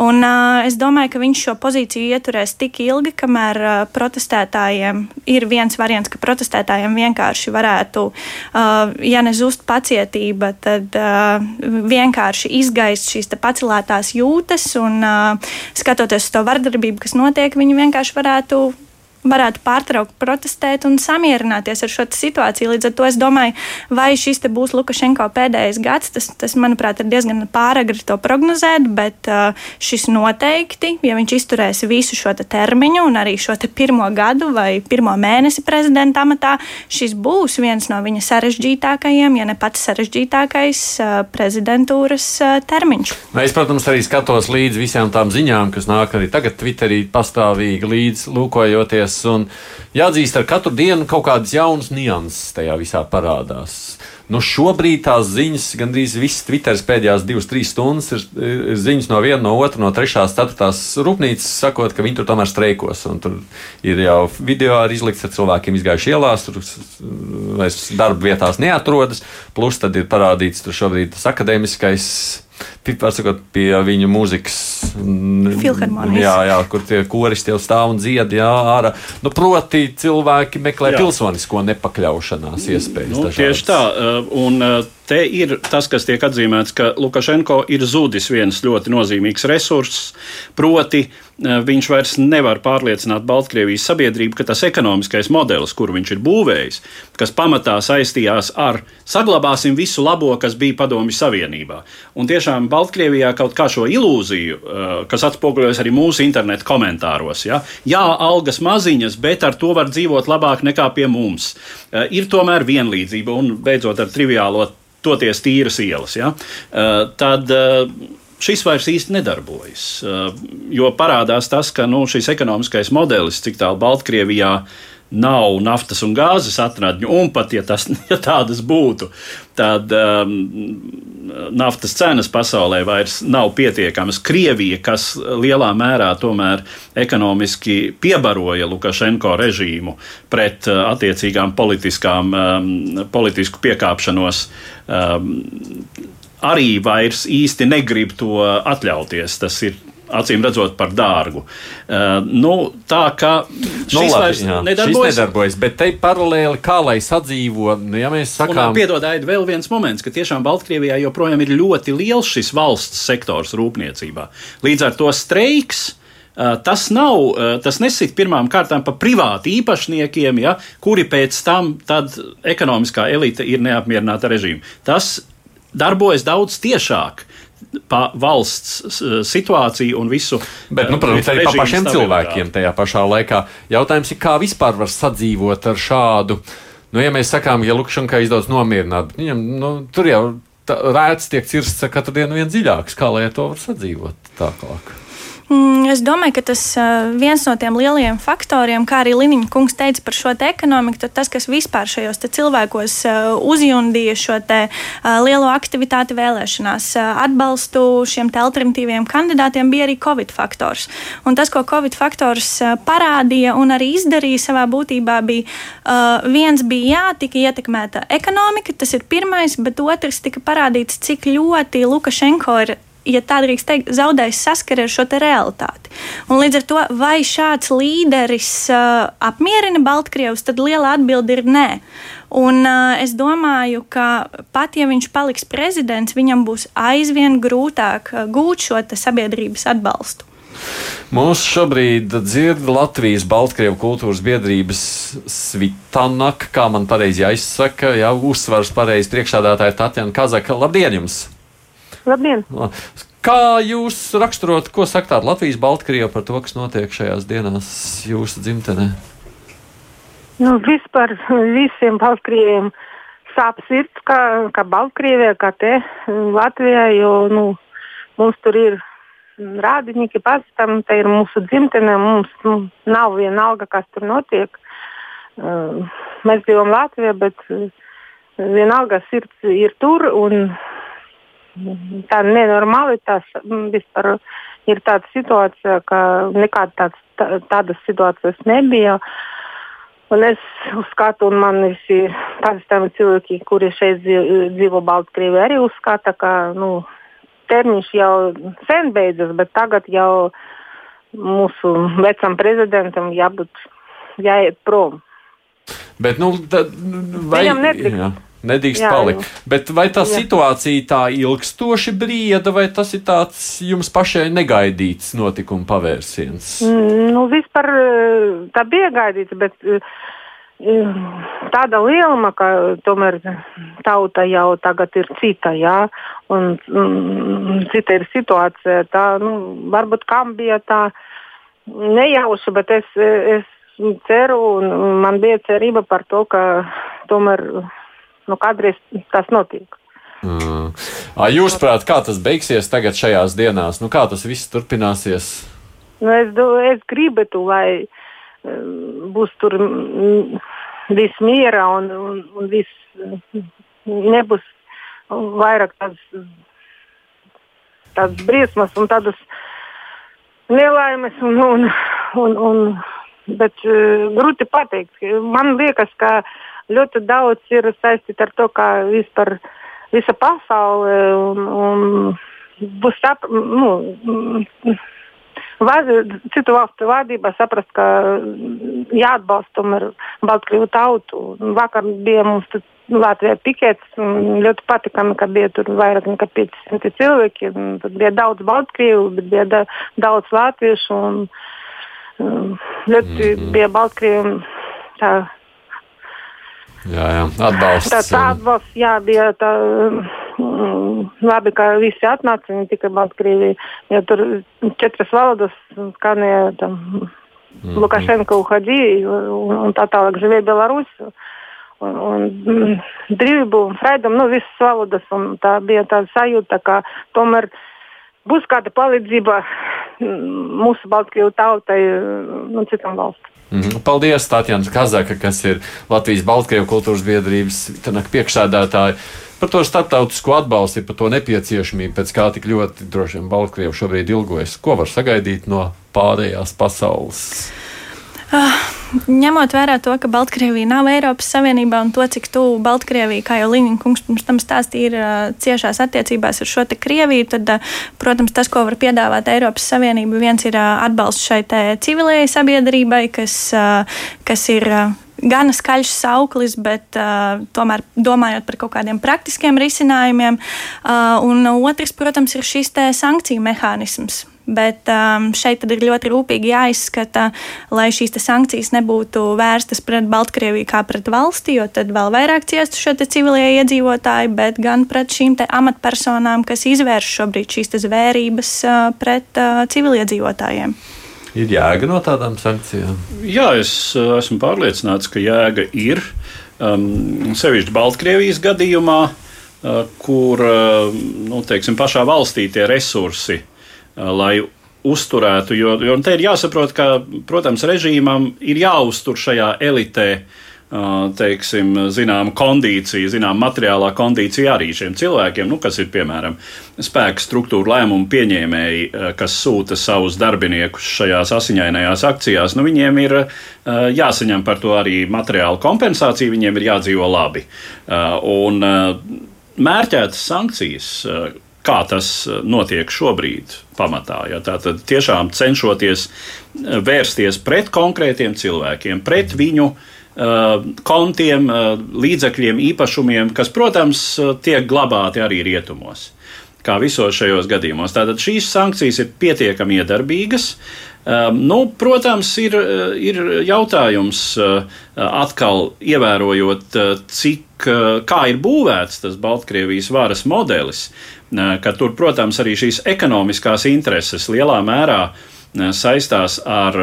Un, uh, es domāju, ka viņš šo pozīciju ieturēs tik ilgi, kamēr uh, protestētājiem ir viens variants, ka protestētājiem vienkārši varētu, uh, ja nezust pacietība, tad uh, vienkārši izgaist šīs pacelētās jūtas un uh, skatoties uz to vardarbību, kas notiek, viņi vienkārši varētu varētu pārtraukt protestēt un samierināties ar šo situāciju. Līdz ar to es domāju, vai šis būs Lukašenko pēdējais gads. Tas, tas manuprāt, ir diezgan pāragri to prognozēt, bet uh, šis noteikti, ja viņš izturēs visu šo te termiņu un arī šo pirmo gadu vai pirmo mēnesi prezidenta amatā, šis būs viens no viņa sarežģītākajiem, ja ne pats sarežģītākais uh, prezidentūras uh, termiņš. Es, protams, arī skatos līdzi visām tām ziņām, kas nāk arī tagad Twitterī pastāvīgi līdz lūkojoties skatīties. Un jāatzīst, ar katru dienu kaut kādas jaunas nianses tajā visā parādās. Nu, šobrīd tās ziņas, gandrīz visas Twitteris pēdējās divas, trīs stundas, ir, ir ziņas no viena, no otras, no trešās, ceturtās rūpnīcas, sakot, ka viņi tur tomēr streikos. Tur ir jau video arī izlikts ar cilvēkiem izgājuši ielās, tur vairs darba vietās neatrodas. Plus tad ir parādīts tur šobrīd tas akadēmiskais Pārsakot, pie viņa mūzikas. Filharmonijas. Jā, jā, kur tie koristi jau stāv un dzied, jā, ārā. Nu, proti, cilvēki meklē jā. pilsonisko nepakļaušanās iespējas. Nu, dažādas. tieši tā. Uh, un, uh, Te ir tas, kas tiek atzīmēts, ka Lukašenko ir zudis viens ļoti nozīmīgs resurss, proti, Eh, viņš vairs nevar pārliecināt Baltkrievijas sabiedrību, ka tas ekonomiskais modelis, kuru viņš ir būvējis, kas pamatā saistījās ar saglabāsim visu labo, kas bija Padomju Savienībā. Un tiešām Baltkrievijā kaut kā šo ilūziju, eh, kas atspoguļojas arī mūsu internetu komentāros, ja? jā, algas maziņas, bet ar to var dzīvot labāk nekā pie mums. Eh, ir tomēr vienlīdzība un beidzot ar triviālo toties tīras ielas. Ja? Tad šis vairs īsti nedarbojas. Uh, jo parādās tas, ka nu, šis ekonomiskais modelis, cik tālu Baltkrievijā nav naftas un gāzes atradņu, un pat ja, tas, [laughs] ja tādas būtu, tad um, naftas cenas pasaulē vairs nav pietiekamas. Krievija, kas lielā mērā tomēr ekonomiski piebaroja Lukašenko režīmu pret uh, attiecīgām politiskām, um, politisku piekāpšanos. Um, arī vairs īsti negrib to atļauties. Tas ir acīm redzot, par dārgu. Uh, nu, tā kā šis nu, labi, vairs jā, nedarbojas. Šis nedarbojas, bet te paralēli, kā lai sadzīvo, nu, ja mēs sakām. Piedod, Aida, vēl viens moments, ka tiešām Baltkrievijā joprojām ir ļoti liels šis valsts sektors rūpniecībā. Līdz ar to streiks. Uh, tas nav, uh, tas nesit pirmām kārtām pa privātu īpašniekiem, ja, kuri pēc tam ekonomiskā elite ir neapmierināta režīmu. Tas darbojas daudz tiešāk pa valsts situāciju un visu. Bet, nu, protams, arī pa pašiem cilvēkiem tajā pašā laikā. Jautājums ir, kā vispār var sadzīvot ar šādu. Nu, ja mēs sakām, ja Lukšankai izdodas nomierināt, viņam nu, tur jau rēts tiek cirsts katru dienu vien dziļāks, kā lai to var sadzīvot tālāk. Mm, es domāju, ka tas viens no tiem lielajiem faktoriem, kā arī Liniņa kungs teica par šo ekonomiku, tas, kas vispār šajos cilvēkos uzjundīja šo lielo aktivitāti vēlēšanās, atbalstu šiem alternatīviem kandidātiem, bija arī Covid faktors. Un tas, ko Covid faktors parādīja un arī izdarīja savā būtībā, bija viens bija jā, tika ietekmēta ekonomika, tas ir pirmais, bet otrs tika parādīts, cik ļoti Lukašenko ir ja tā drīkst teikt, zaudējis saskari ar šo realitāti. Un līdz ar to, vai šāds līderis uh, apmierina Baltkrievus, tad liela atbilde ir nē. Un, uh, es domāju, ka pat ja viņš paliks prezidents, viņam būs aizvien grūtāk uh, gūt šo sabiedrības atbalstu. Mūsu šobrīd dzird Latvijas Baltkrievu kultūras biedrības Svitanak, kā man pareizi jāizsaka, jau uzsvars pareizi priekšādātāja Tatjana Kazaka. Labdien jums! Labdien! Kā jūs raksturot, ko sakāt Latvijas Baltkrievā par to, kas notiek šajās dienās jūsu dzimtenē? Nu, vispār visiem Baltkrieviem sāp sirds, kā, kā Baltkrievijā, kā te Latvijā, jo nu, mums tur ir rādinieki, pazīstami, tā ir mūsu dzimtene, mums nu, nav vienalga, kas tur notiek. Uh, mēs dzīvojam Latvijā, bet uh, vienalga sirds ir tur. Un, tā nenormalitāte mm, vispār ir tāda situācija, ka nekāda tāds, tā, tādas situācijas nebija. Un es uzskatu, un man visi pazīstami cilvēki, kuri šeit dzīvo Baltkrievijā, arī uzskata, ka nu, termiņš jau sen beidzas, bet tagad jau mūsu vecam prezidentam jābūt jāiet prom. Bet, nu, tad, vai, Viņam nedrīkst. Nedrīkst Jā, palikt. jā. Bet vai tā Jā. situācija tā ilgstoši brieda, vai tas ir tāds jums pašai negaidīts notikuma pavērsiens? Mm, Nu, vispār eh, tā bija gaidīts, bet eh, tāda lieluma, ka tomēr tauta jau tagad ir cita, jā, un mm, cita ir situācija. Tā, nu, varbūt kam bija tā nejauša, bet es, es ceru, un man bija cerība par to, ka tomēr nu, kādreiz tas notiek. Mm. Ā, Jūs prāt, kā tas beigsies tagad šajās dienās? Nu, kā tas viss turpināsies? Nu, es, es gribētu, lai um, būs tur mm, viss miera un, un, un viss mm, nebūs vairāk tādas, tādas briesmas un tādas nelaimes. Un, un, un, un, bet uh, grūti pateikt. Man liekas, ka ļoti daudz ir saistīts ar to, kā vispār visa pasaule un, un būs sap, nu, Vāzi, citu valstu vadība saprast, ka jāatbalsta tomēr Baltkrievu tautu. Vakar bija mums tur Latvijā pikets, un ļoti patikami, ka bija tur vairāk nekā 500 cilvēki. Tur bija daudz Baltkrievu, bet bija da, daudz latviešu. Un, um, ļoti mm -hmm. bija Baltkrievu tā Jā, jā, atbalsts. Tā, tā atbalsts, jā, bija tā, mm, labi, ka visi atnāca, ne tikai Baltkrievija, jo tur četras valodas skanēja tam Mhm. Lukašenko uходи, un, un tā tālāk živē Belarus. Un, un mm, brīvību un freedom, nu, visas valodas, tā bija tāda sajūta, ka tomēr būs kāda palīdzība mm, mūsu Baltkrievu tautai un citām valstīm. Mhm. Paldies, Tatjana Kazaka, kas ir Latvijas Baltkrievu kultūras biedrības priekšsēdētāja. Par to starptautisko atbalstu, par to nepieciešamību, pēc kā tik ļoti droši vien Baltkrievi šobrīd ilgojas. Ko var sagaidīt no pārējās pasaules? Ņemot vērā to, ka Baltkrievija nav Eiropas Savienībā un to, cik tuvu Baltkrievija, kā jau Līņķis kungs pirms tam stāstīja, ir uh, ciešās attiecībās ar šo te Krieviju, tad, uh, protams, tas, ko var piedāvāt Eiropas Savienība, viens ir uh, atbalsts šai civilējai sabiedrībai, kas, uh, kas ir. Uh, Gana skaļš sauklis, bet uh, tomēr domājot par kaut kādiem praktiskiem risinājumiem. Uh, un otrs, protams, ir šis sankciju mehānisms. Bet um, šeit tad ir ļoti rūpīgi jāizskata, lai šīs te sankcijas nebūtu vērstas pret Baltkrieviju kā pret valsti, jo tad vēl vairāk ciestu šo civilie iedzīvotāji, bet gan pret šīm amatpersonām, kas izvērš šobrīd šīs te zvērības uh, pret uh, civiliedzīvotājiem. Ir jēga no tādām sankcijām. Jā, es uh, esmu pārliecināts, ka jēga ir. Um, sevišķi Baltkrievijas gadījumā, uh, kur uh, nu, teiksim, pašā valstī tie resursi, uh, lai uzturētu, jo, jo te ir jāsaprot, ka, protams, režīmam ir jāuztur šajā elitē uh, teiksim, zinām, kondīcija, zinām, materiālā kondīcija arī šiem cilvēkiem, nu, kas ir piemēram spēka struktūra lēmumu pieņēmēji, uh, kas sūta savus darbiniekus šajās asiņainajās akcijās. Nu, viņiem ir uh, jāsaņem par to arī materiāla kompensācija, viņiem ir jādzīvo labi. Uh, un, uh, Mērķētas sankcijas, uh, kā tas notiek šobrīd pamatā. Ja? Tātad tiešām cenšoties vērsties pret konkrētiem cilvēkiem, pret viņu uh, kontiem, uh, līdzekļiem, īpašumiem, kas, protams, tiek glabāti arī rietumos. Kā visos šajos gadījumos. Tātad šīs sankcijas ir pietiekami iedarbīgas. Um, nu, protams, ir, ir jautājums uh, atkal ievērojot, uh, cik, uh, kā ir būvēts tas Baltkrievijas varas modelis, ka tur, protams, arī šīs ekonomiskās intereses lielā mērā saistās ar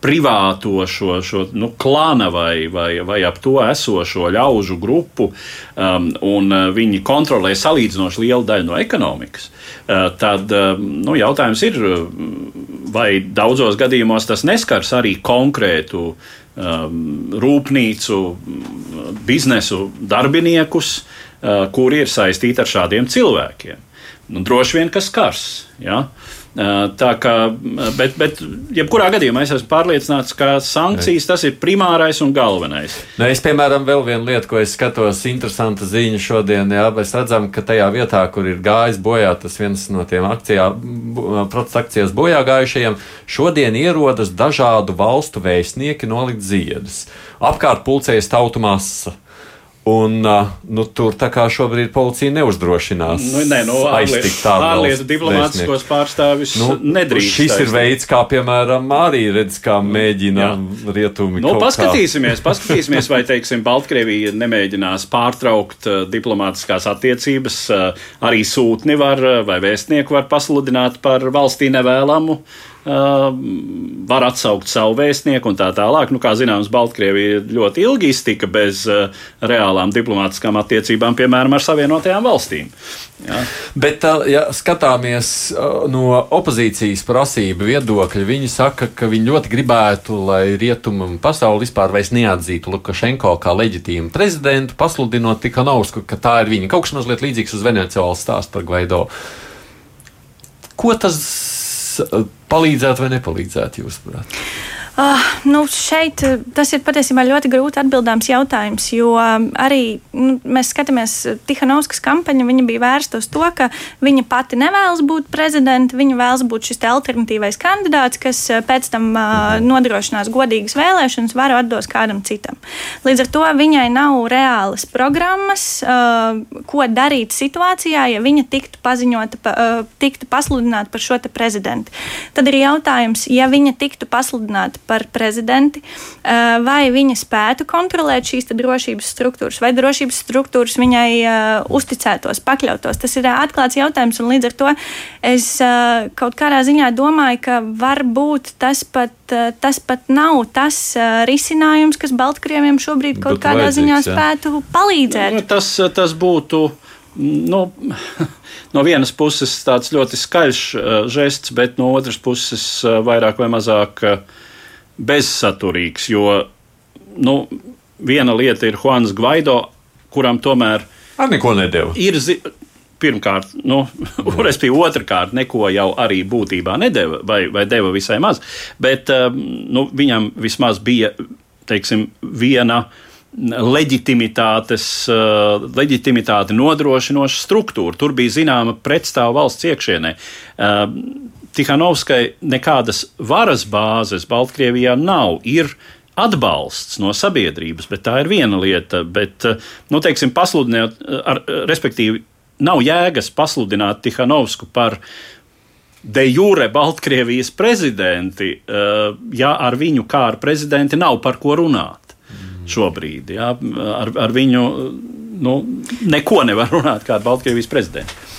privāto šo, šo nu, klāna vai, vai, vai ap to esošo ļaužu grupu, um, un viņi kontrolē salīdzinoši lielu daļu no ekonomikas, uh, tad um, nu, jautājums ir, vai daudzos gadījumos tas neskars arī konkrētu um, rūpnīcu, biznesu darbiniekus, uh, kuri ir saistīti ar šādiem cilvēkiem. Nu, droši vien, kas skars. Ja? Uh, Tā kā, bet, bet jebkurā gadījumā es esmu pārliecināts, ka sankcijas tas ir primārais un galvenais. Ne, es, piemēram, vēl vienu lietu, ko es skatos, interesanta ziņa šodien, jā, mēs redzam, ka tajā vietā, kur ir gājis bojā tas viens no tiem akcijā, protesta akcijas bojā gājušajiem, šodien ierodas dažādu valstu vēstnieki nolikt ziedus. Apkārt pulcējas tautu masa. Un, nu, tur tā kā šobrīd policija neuzdrošinās. Nu, nē, no aiztikt tādu ārlietu diplomātiskos pārstāvis nu, nedrīkst. Šis ir veids, kā, piemēram, arī redz, kā mēģina Jā. rietumi. Nu, paskatīsimies, kā. paskatīsimies, vai, teiksim, Baltkrievija nemēģinās pārtraukt diplomātiskās attiecības. Arī sūtni var vai vēstnieku var pasludināt par valstī nevēlamu. Uh, var atsaukt savu vēstnieku un tā tālāk. Nu, kā zināms, Baltkrievija ļoti ilgi iztika bez uh, reālām diplomātiskām attiecībām, piemēram, ar Savienotajām valstīm. Ja. Bet, ja skatāmies no opozīcijas prasību viedokļa, viņi saka, ka viņi ļoti gribētu, lai rietumu pasauli vispār neatzītu Lukašenko kā leģitīmu prezidentu, pasludinot Tikanovsku, ka tā ir viņa. Kaut kas mazliet līdzīgs uz Venecijas stāstu par Gvaido. Ko tas palīdzētu vai nepalīdzētu, jūsuprāt? Uh, nu šeit eh, tas ir patiesībā ļoti grūti atbildāms jautājums, jo um, arī nu, mēs skatāmies eh, Tihanovskas kampaņu. Viņa bija vērsta uz to, ka viņa pati nevēlas būt prezidenta, viņa vēlas būt šis alternatīvais kandidāts, kas eh, pēc tam uh, nodrošinās godīgas vēlēšanas, varu atdos kādam citam. Līdz ar to viņai nav reālas programmas, uh, ko darīt situācijā, ja viņa tiktu paziņota, pa, tiktu pasludināta par šo prezidentu. Tad ir jautājums, ja viņa tiktu pasludināta par prezidenti, vai viņa spētu kontrolēt šīs drošības struktūras, vai drošības struktūras viņai uzticētos, pakļautos. Tas ir atklāts jautājums, un līdz ar to es kaut kādā ziņā domāju, ka varbūt tas pat, tas pat nav tas risinājums, kas Baltkrieviem šobrīd kaut Bet kādā ziņā spētu jā. palīdzēt. Nu, tas, tas būtu. Nu, [laughs] no vienas puses tāds ļoti skaļš žests, bet no otras puses vairāk vai mazāk uh, bezsaturīgs. Jo nu, viena lieta ir Juans Gvaido, kuram tomēr ar neko nedēļu. Ir, pirmkārt, nu, [laughs] respektīvi, otrkārt, neko jau arī būtībā nedēva, vai, vai deva visai maz. Bet um, nu, viņam vismaz bija teiksim, viena leģitimitātes, uh, leģitimitāti nodrošinoša struktūra. Tur bija zināma pretstāva valsts iekšienē. Tihanovskai nekādas varas bāzes Baltkrievijā nav. Ir atbalsts no sabiedrības, bet tā ir viena lieta. Bet, nu, teiksim, pasludināt, ar, respektīvi, nav jēgas pasludināt Tihanovsku par de jure Baltkrievijas prezidenti, eh, ja ar viņu kā ar prezidenti nav par ko runāt šobrīd. Ja? Ar, ar viņu nu, neko nevar runāt kā ar Baltkrievijas prezidentu.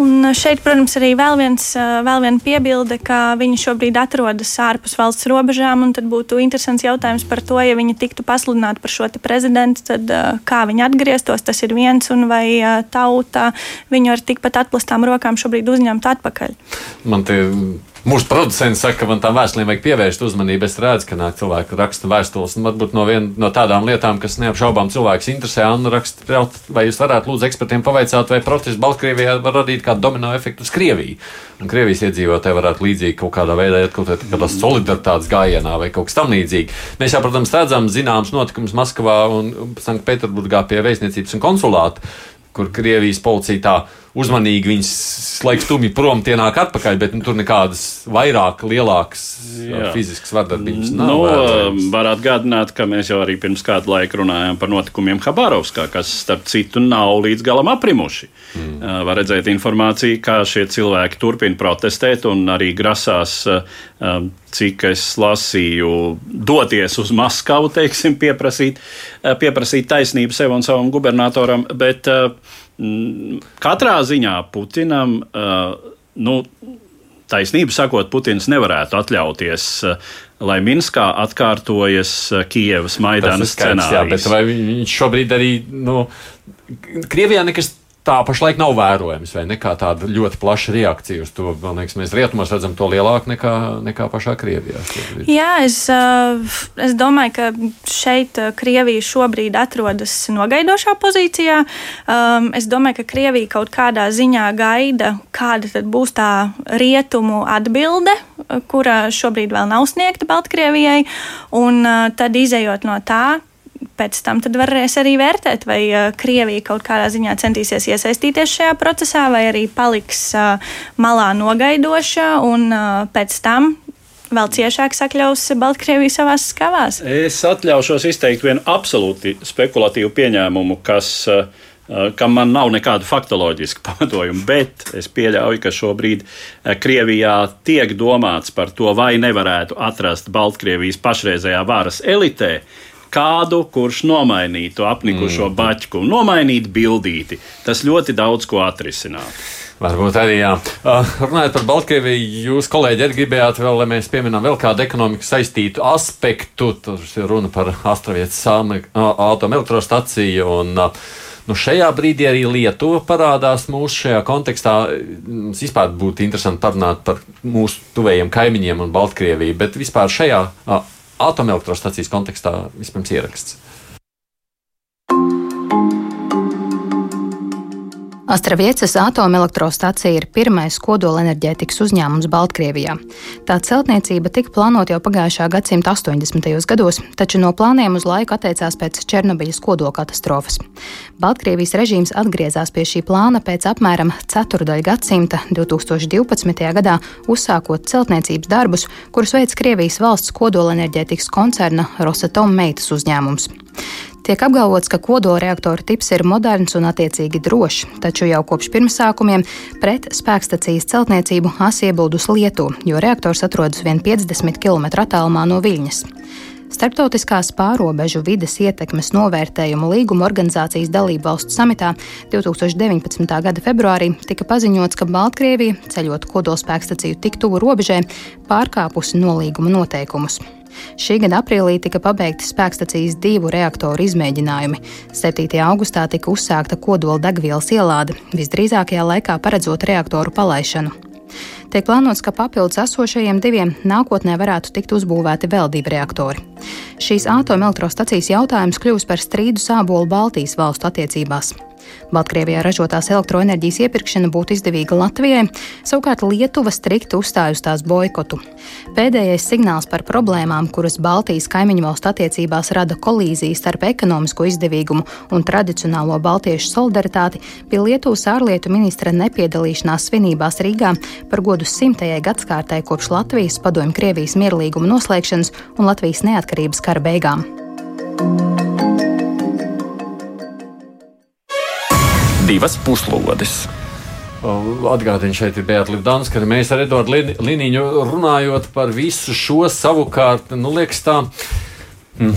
Un šeit, protams, arī vēl, viens, vēl viena piebilde, ka viņi šobrīd atrodas ārpus valsts robežām. Tad būtu interesants jautājums par to, ja viņi tiktu pasludināti par šo prezidentu, tad kā viņi atgrieztos. Tas ir viens, un vai tauta viņu ar tikpat atplastām rokām šobrīd uzņemtu atpakaļ. Man te Mūsu producents saka, ka man tām vēstulēm vajag pievērst uzmanību. Es redzu, ka nāk cilvēki raksta vēstules. Varbūt no, vien, no tādām lietām, kas neapšaubām cilvēks interesē, un raksta, vai jūs varētu lūdzu ekspertiem pavaicāt, vai protests Baltkrievijā var radīt kādu domino efektu uz Krieviju. Un Krievijas iedzīvotāji varētu līdzīgi kaut kādā veidā iet kaut kādā solidaritātes gājienā vai kaut kas tam līdzīgs. Mēs jau, protams, redzam zināms notikums Maskavā un Sanktpēterburgā pie vēstniecības un konsulāta kur Krievijas policija tā uzmanīgi viņas slēdz stumji prom, tie nāk atpakaļ, bet nu, tur nekādas vairāk, lielākas Jā. fiziskas vardarbības nav. Nu, var atgādināt, ka mēs jau arī pirms kāda laika runājām par notikumiem Habarovskā, kas, starp citu, nav līdz galam aprimuši. Mm. Var redzēt informāciju, kā šie cilvēki turpina protestēt un arī grasās, cik es lasīju, doties uz Maskavu, teiksim, pieprasīt, pieprasīt taisnību sev un savam gubernatoram. Bet, Katrā ziņā Putinam, nu, taisnību sakot, Putins nevarētu atļauties, lai Minskā atkārtojas Kijavas Maidānas scenārijs. Jā, bet vai viņš šobrīd arī, nu, Krievijā nekas tā pašlaik nav vērojams, vai ne tāda ļoti plaša reakcija uz to. Man liekas, mēs rietumos redzam to lielāku nekā, nekā pašā Krievijā. Jā, es, eh, es domāju, ka šeit eh, Krievija šobrīd atrodas nogaidošā pozīcijā. Um, es domāju, ka Krievija kaut kādā ziņā gaida, kāda būs tā rietumu atbilde, kura šobrīd vēl nav sniegta Baltkrievijai, un tad izējot no tā, pēc tam varēs arī vērtēt, vai uh, Krievija kaut kādā ziņā centīsies iesaistīties šajā procesā, vai arī paliks uh, malā nogaidoša un uh, pēc tam vēl ciešāk sakļaus Baltkrieviju savās skavās. Es atļaušos izteikt vienu absolūti spekulatīvu pieņēmumu, kas. Uh, kam man nav nekādu faktoloģisku [laughs] pamatojumu, bet es pieļauju, ka šobrīd Krievijā tiek domāts par to, vai nevarētu atrast Baltkrievijas pašreizējā varas elitē kādu, kurš nomainītu apnikušo mm. baķu, nomainīt bildīti. Tas ļoti daudz ko atrisinātu. Varbūt arī jā. Uh, runājot par Baltkrieviju, jūs, kolēģi, arī gribējāt vēl, lai mēs pieminām vēl kādu ekonomiku saistītu aspektu. Tur ir runa par Astravietas atomelektrostaciju. Un, uh, Nu, šajā brīdī arī Lietuva parādās mūsu šajā kontekstā. Mums vispār būtu interesanti parunāt par mūsu tuvējiem kaimiņiem un Baltkrieviju, bet vispār šajā uh, atomelektrostacijas kontekstā vispirms ieraksts. Astraviecas atomelektrostacija ir pirmais kodolenerģētikas uzņēmums Baltkrievijā. Tā celtniecība tika plānota jau pagājušā gadsimta 80. gados, taču no plāniem uz laiku atteicās pēc Černobiļas kodolkatastrofas. Baltkrievijas režīms atgriezās pie šī plāna pēc apmēram ceturdaļa gadsimta 2012. gadā, uzsākot celtniecības darbus, kurus veids Krievijas valsts kodolenerģētikas koncerna Rosatom meitas uzņēmums. Tiek apgalvots, ka kodolreaktora tips ir moderns un attiecīgi drošs, taču jau kopš pirmsākumiem pret spēkstacijas celtniecību asi iebuldus Lietuva, jo reaktors atrodas vien 50 km attālumā no Viļņas. Starptautiskās pārobežu vides ietekmes novērtējumu līguma organizācijas dalību valstu samitā 2019. gada februārī tika paziņots, ka Baltkrievija, ceļot kodolspēkstaciju tik tuvu robežai, pārkāpusi nolīguma noteikumus. Šī gada aprīlī tika pabeigti spēkstacijas divu reaktoru izmēģinājumi. 7. augustā tika uzsākta kodola degvielas ielāde, visdrīzākajā laikā paredzot reaktoru palaišanu. Tiek plānots, ka papildus esošajiem diviem nākotnē varētu tikt uzbūvēti vēl divi reaktori. Šīs atomelektrostacijas jautājums kļūs par strīdu sābolu Baltijas valstu attiecībās. Baltkrievijā ražotās elektroenerģijas iepirkšana būtu izdevīga Latvijai, savukārt Lietuva strikti uzstāj uz tās boikotu. Pēdējais signāls par problēmām, kuras Baltijas kaimiņu valstu attiecībās rada kolīzija starp ekonomisko izdevīgumu un tradicionālo baltiešu solidaritāti, bija Lietuvas ārlietu ministra nepiedalīšanās svinībās Rīgā par godu simtajai gadskārtai kopš Latvijas padomju Krievijas mierlīguma noslēgšanas un Latvijas neatkarības kara beigām. Divas puslodes. Atgādini, šeit ir Beata Livdāns, ka mēs ar Eduardu Liniņu runājot par visu šo savukārt, nu, liekas tā. Hmm.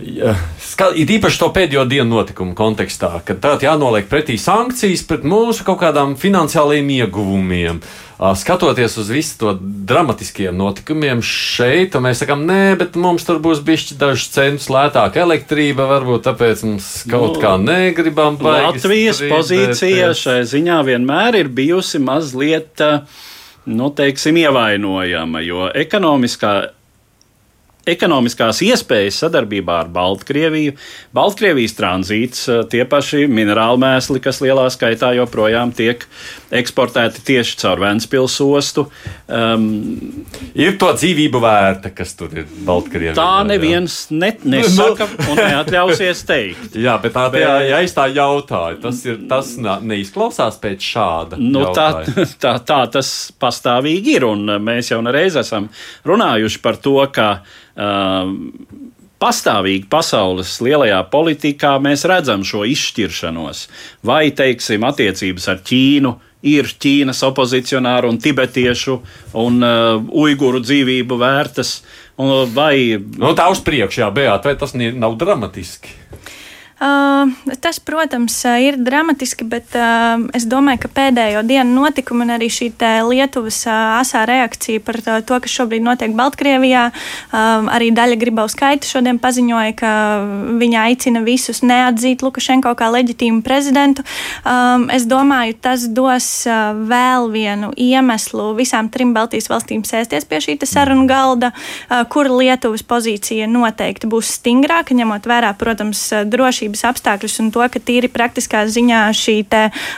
Ir īpaši to pēdējo dienu notikumu kontekstā, kad tā jānoliek pretī sankcijas pret mūsu kaut kādām finansiālajiem ieguvumiem. Skatoties uz visu to dramatiskiem notikumiem šeit, mēs sakām, nē, bet mums tur būs bišķi dažs centus lētāka elektrība, varbūt tāpēc mums kaut nu, kā negribam baigties. Latvijas pozīcija šai ziņā vienmēr ir bijusi mazliet, nu, teiksim, ievainojama, jo ekonomiskā ekonomiskās iespējas sadarbībā ar Baltkrieviju. Baltkrievijas tranzīts, eh, tie paši minerāli mēsli, kas lielā skaitā joprojām tiek eksportēti tieši caur Vēncpils ostu. Um, ir to dzīvību vērta, kas tur ir Baltkrievijā. Tā neviens ne, nesaka un neatļausies teikt. [laughs] jā, bet tā, bet, ja es tā jautāju, tas, ir, tas neizklausās pēc šāda. Nu, tā, [laughs] tā, tā tas pastāvīgi ir, un mēs jau reiz esam runājuši par to, ka pastāvīgi pasaules lielajā politikā mēs redzam šo izšķiršanos. Vai, teiksim, attiecības ar Ķīnu ir Ķīnas opozicionāru un tibetiešu un uh, uiguru dzīvību vērtas, vai nu, tā uz priekšu, jā, Beat, vai tas nav dramatiski? Uh, tas, protams, ir dramatiski, bet uh, es domāju, ka pēdējo dienu notikumi un arī šī Lietuvas uh, asā reakcija par to, kas šobrīd notiek Baltkrievijā, uh, arī daļa Gribauskaita šodien paziņoja, ka viņa aicina visus neatzīt Lukašenko kā leģitīmu prezidentu. Um, es domāju, tas dos uh, vēl vienu iemeslu visām trim Baltijas valstīm sēsties pie šī sarunu galda, uh, kur Lietuvas pozīcija noteikti būs stingrāka, ņemot vērā, protams, drošību drošības apstākļus un to, ka tīri praktiskā ziņā šī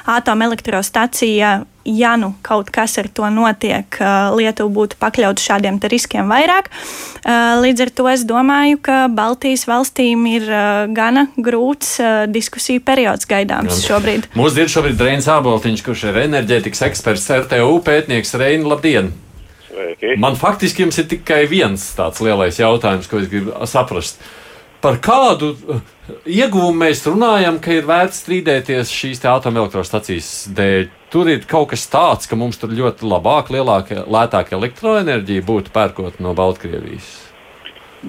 atomelektrostacija ja nu kaut kas ar to notiek, Lietuva būtu pakļauta šādiem riskiem vairāk. Līdz ar to es domāju, ka Baltijas valstīm ir gana grūts diskusiju periods gaidāms šobrīd. Mums ir šobrīd Reinis Āboltiņš, kurš ir enerģētikas eksperts, RTU pētnieks Reini. Labdien! Sveiki. Man faktiski jums ir tikai viens tāds lielais jautājums, ko es gribu saprast. Par kādu ieguvumu mēs runājam, ka ir vērts strīdēties šīs atomelektrostacijas dēļ. Tur ir kaut kas tāds, ka mums tur ļoti labāk, lielāka, lētāka elektroenerģija būtu pērkot no Baltkrievijas.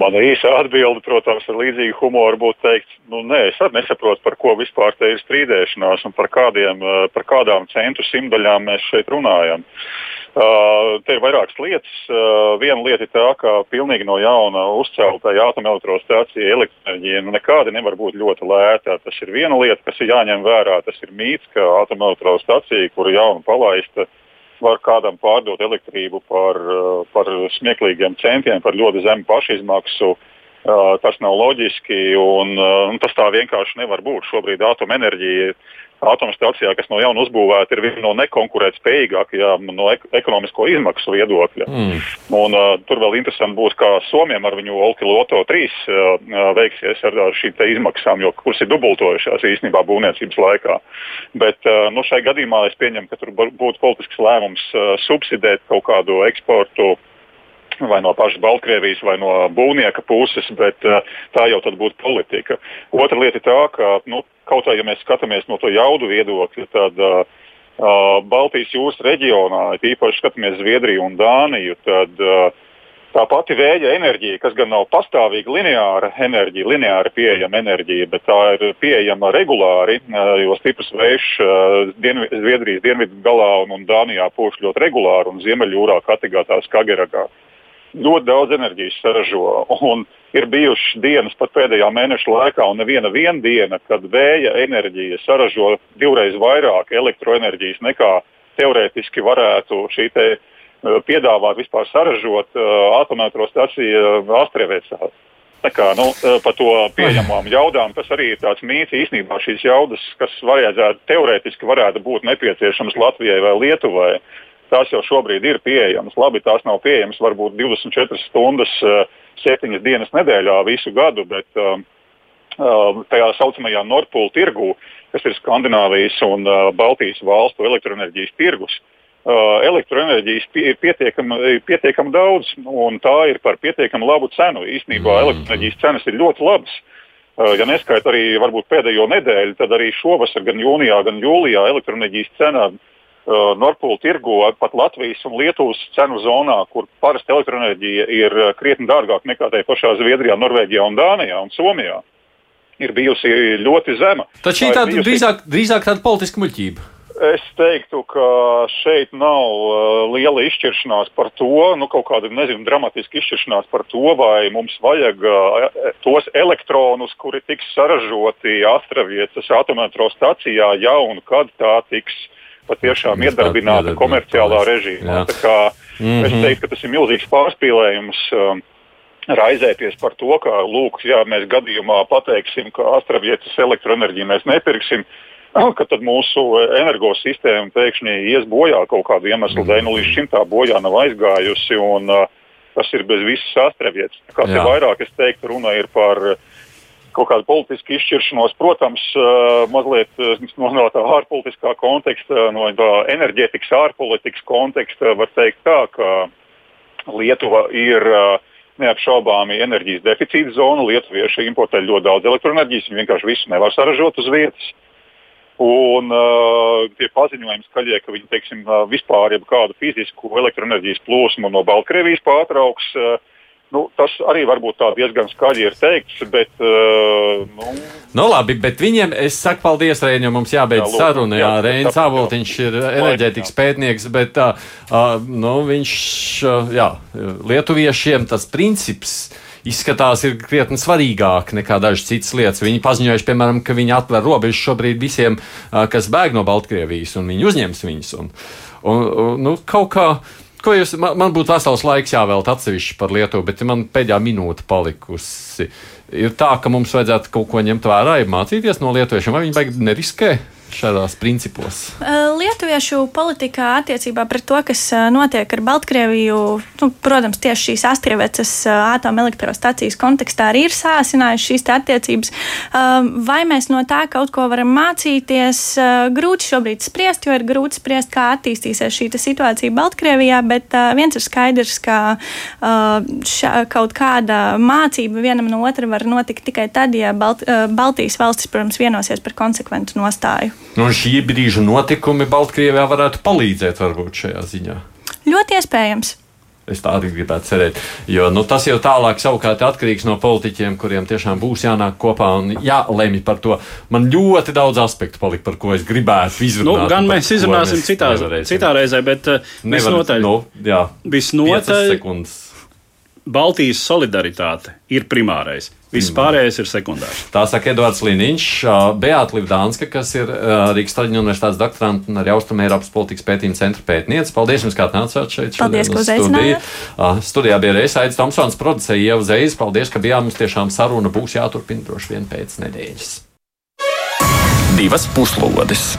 Mana īsa atbilde, protams, ar līdzīgu humoru būtu teikt, nu, nē, es nesaprotu, par ko vispār te ir strīdēšanās un par, kādiem, par kādām centu simtaļām mēs šeit runājam. Uh, te ir vairākas lietas. Uh, viena lieta ir tā, ka pilnīgi no jauna uzceltai atomelektrostācija elektroenerģija nu, nekādi nevar būt ļoti lēta. Tas ir viena lieta, kas ir jāņem vērā. Tas ir mīts, ka atomelektrostācija, kuru jaunu palaista, var kādam pārdot elektrību par, uh, par smieklīgiem centiem, par ļoti zemu pašizmaksu. Uh, tas nav loģiski un, uh, un tas tā vienkārši nevar būt. Šobrīd atomenerģija atomstācijā, kas no jauna uzbūvēta, ir viena no nekonkurētspējīgākajām no ek ekonomisko izmaksu viedokļa. Mm. Un, uh, tur vēl interesanti būs, kā Somijam ar viņu Olkiloto 3 uh, veiksies ar, ar šīm izmaksām, jo kuras ir dubultojušās īstenībā būvniecības laikā. Bet uh, nu, šai gadījumā es pieņemu, ka tur būtu politisks lēmums uh, subsidēt kaut kādu eksportu vai no pašas Baltkrievijas, vai no būvnieka puses, bet uh, tā jau būtu politika. Otra lieta ir tā, ka nu, kaut kā ja mēs skatāmies no to jaudu viedokļa, tad uh, uh, Baltijas jūras reģionā, īpaši skatāmies Zviedriju un Dāniju, tad uh, tā pati vēja enerģija, kas gan nav pastāvīga lineāra enerģija, lineāri pieejama enerģija, bet tā ir pieejama regulāri, uh, jo stiprs vējš uh, dienvi, Zviedrijas dienvidu galā un, un Dānijā pūš ļoti regulāri un Ziemeļjūrā, Katigātā, Skageragā ļoti daudz enerģijas saražo. Un ir bijušas dienas pat pēdējā mēneša laikā, un neviena diena, kad vēja enerģija saražo divreiz vairāk elektroenerģijas nekā teorētiski varētu šī te, uh, piedāvāt vispār saražot uh, atomelektrostaciju Astrēvēcā. Tā kā, nu, uh, par to pieejamām jaudām, tas arī ir tāds mīts. Īsnībā šīs jaudas, kas vajadzētu, teorētiski varētu būt nepieciešamas Latvijai vai Lietuvai, tās jau šobrīd ir pieejamas. Labi, tās nav pieejamas varbūt 24 stundas, 7 eh, dienas nedēļā visu gadu, bet uh, tajā saucamajā Nordpūlu tirgū, kas ir Skandināvijas un uh, Baltijas valstu elektroenerģijas tirgus, uh, elektroenerģijas ir pietiekami pietiekam daudz, un tā ir par pietiekami labu cenu. Īsnībā mm. elektroenerģijas cenas ir ļoti labas. Ja neskaita arī pēdējo nedēļu, tad arī šovasar, gan jūnijā, gan jūlijā elektroenerģijas cena uh, uh, Nordpūlu tirgu, pat Latvijas un Lietuvas cenu zonā, kur parasti elektroenerģija ir uh, krietni dārgāka nekā tajā pašā Zviedrijā, Norvēģijā, un Dānijā un Somijā. Ir bijusi ļoti zema. Tad šī tāda bijusi... drīzāk, drīzāk tāda politiska muļķība. Es teiktu, ka šeit nav uh, liela izšķiršanās par to, nu, kaut kāda nezinu, dramatiska izšķiršanās par to, vai mums vajag uh, tos elektronus, kuri tiks saražoti Astravietas atomelektrostacijā, ja un kad tā tiks patiešām iedarbināta komerciālā režīmā. Mm -hmm. Es teiktu, ka tas ir milzīgs pārspīlējums. Um, raizēties par to, ka, lūk, jā, mēs gadījumā pateiksim, ka astravietas elektroenerģiju mēs nepirksim, ka tad mūsu energosistēma pēkšņi ies bojā kaut kādu iemeslu dēļ. Nu, līdz šim tā bojā nav aizgājusi, un uh, tas ir bez visas astravietas. Kā te vairāk es teiktu, runa ir par kaut kādu politisku izšķiršanos, protams, uh, mazliet no, no tā ārpolitiskā konteksta, no tā enerģētikas ārpolitikas konteksta, var teikt tā, ka Lietuva ir neapšaubāmi enerģijas deficīta zona. Lietuvieši importē ļoti daudz elektroenerģijas, viņi vienkārši visu nevar saražot uz vietas. Un uh, tie paziņojumi skaļie, ka viņi teiksim, vispār kādu fizisku elektroenerģijas plūsmu no Baltkrievijas pārtrauks, uh, Nu, tas arī varbūt tā diezgan skaļi ir teikts, bet. Uh, nu, nu, labi, bet viņiem es saku paldies, Reņģi, mums jābeidz jā, saruna. Jā, jā Reņģis Avotiņš ir enerģētikas pētnieks, bet uh, uh, nu, viņš, uh, jā, lietuviešiem tas princips izskatās, ir krietni svarīgāk nekā dažas citas lietas. Viņi paziņojuši, piemēram, ka viņi atver robežas šobrīd visiem, kas bēg no Baltkrievijas, un viņi uzņems viņus. Un, un, un, nu, kaut kā Ko jūs, man, man būtu vesels laiks jāvēlta atsevišķi par Lietuvu, bet man pēdējā minūte palikusi. Ir tā, ka mums vajadzētu kaut ko ņemt vērā, mācīties no lietuviešiem, vai viņi baigi neriskē? Šādos principos? Lietuviešu politikā attiecībā pret to, kas notiek ar Baltkrieviju, nu, protams, tieši šīs Astrievecas atomelektrostacijas kontekstā arī ir sāsinājušas šīs attiecības. Vai mēs no tā kaut ko varam mācīties? Grūti šobrīd spriest, jo ir grūti spriest, kā attīstīsies šī situācija Baltkrievijā, bet viens ir skaidrs, ka šā, kaut kāda mācība vienam no otra var notikt tikai tad, ja Balt, Baltijas valstis, protams, vienosies par konsekventu nostāju. Nu, šī brīža notikumi Baltkrievijā varētu palīdzēt varbūt šajā ziņā. Ļoti iespējams. Es tā arī gribētu cerēt. Jo nu, tas jau tālāk savukārt atkarīgs no politiķiem, kuriem tiešām būs jānāk kopā un jālemj par to. Man ļoti daudz aspektu palika, par ko es gribētu izrunāt. Nu, gan mēs izrunāsim citā, citā reizē, bet uh, visnotaļ, nu, jā, visnotaļ Baltijas solidaritāte ir primārais. Viss pārējais ir sekundārs. Tā saka Edvards Liniņš, Beata Livdānska, kas ir Rīgas Traģiņu universitātes doktorants un arī Austrum Eiropas politikas pētījuma centra pētniece. Paldies jums, kā atnācāt šeit. Paldies, ka uzaicinājāt. Studijā bija Reisa Aits Tomsons, producēja Ieva Zeiz. Paldies, ka bijām mums tiešām saruna būs jāturpina droši vien pēc nedēļas. Divas puslodes!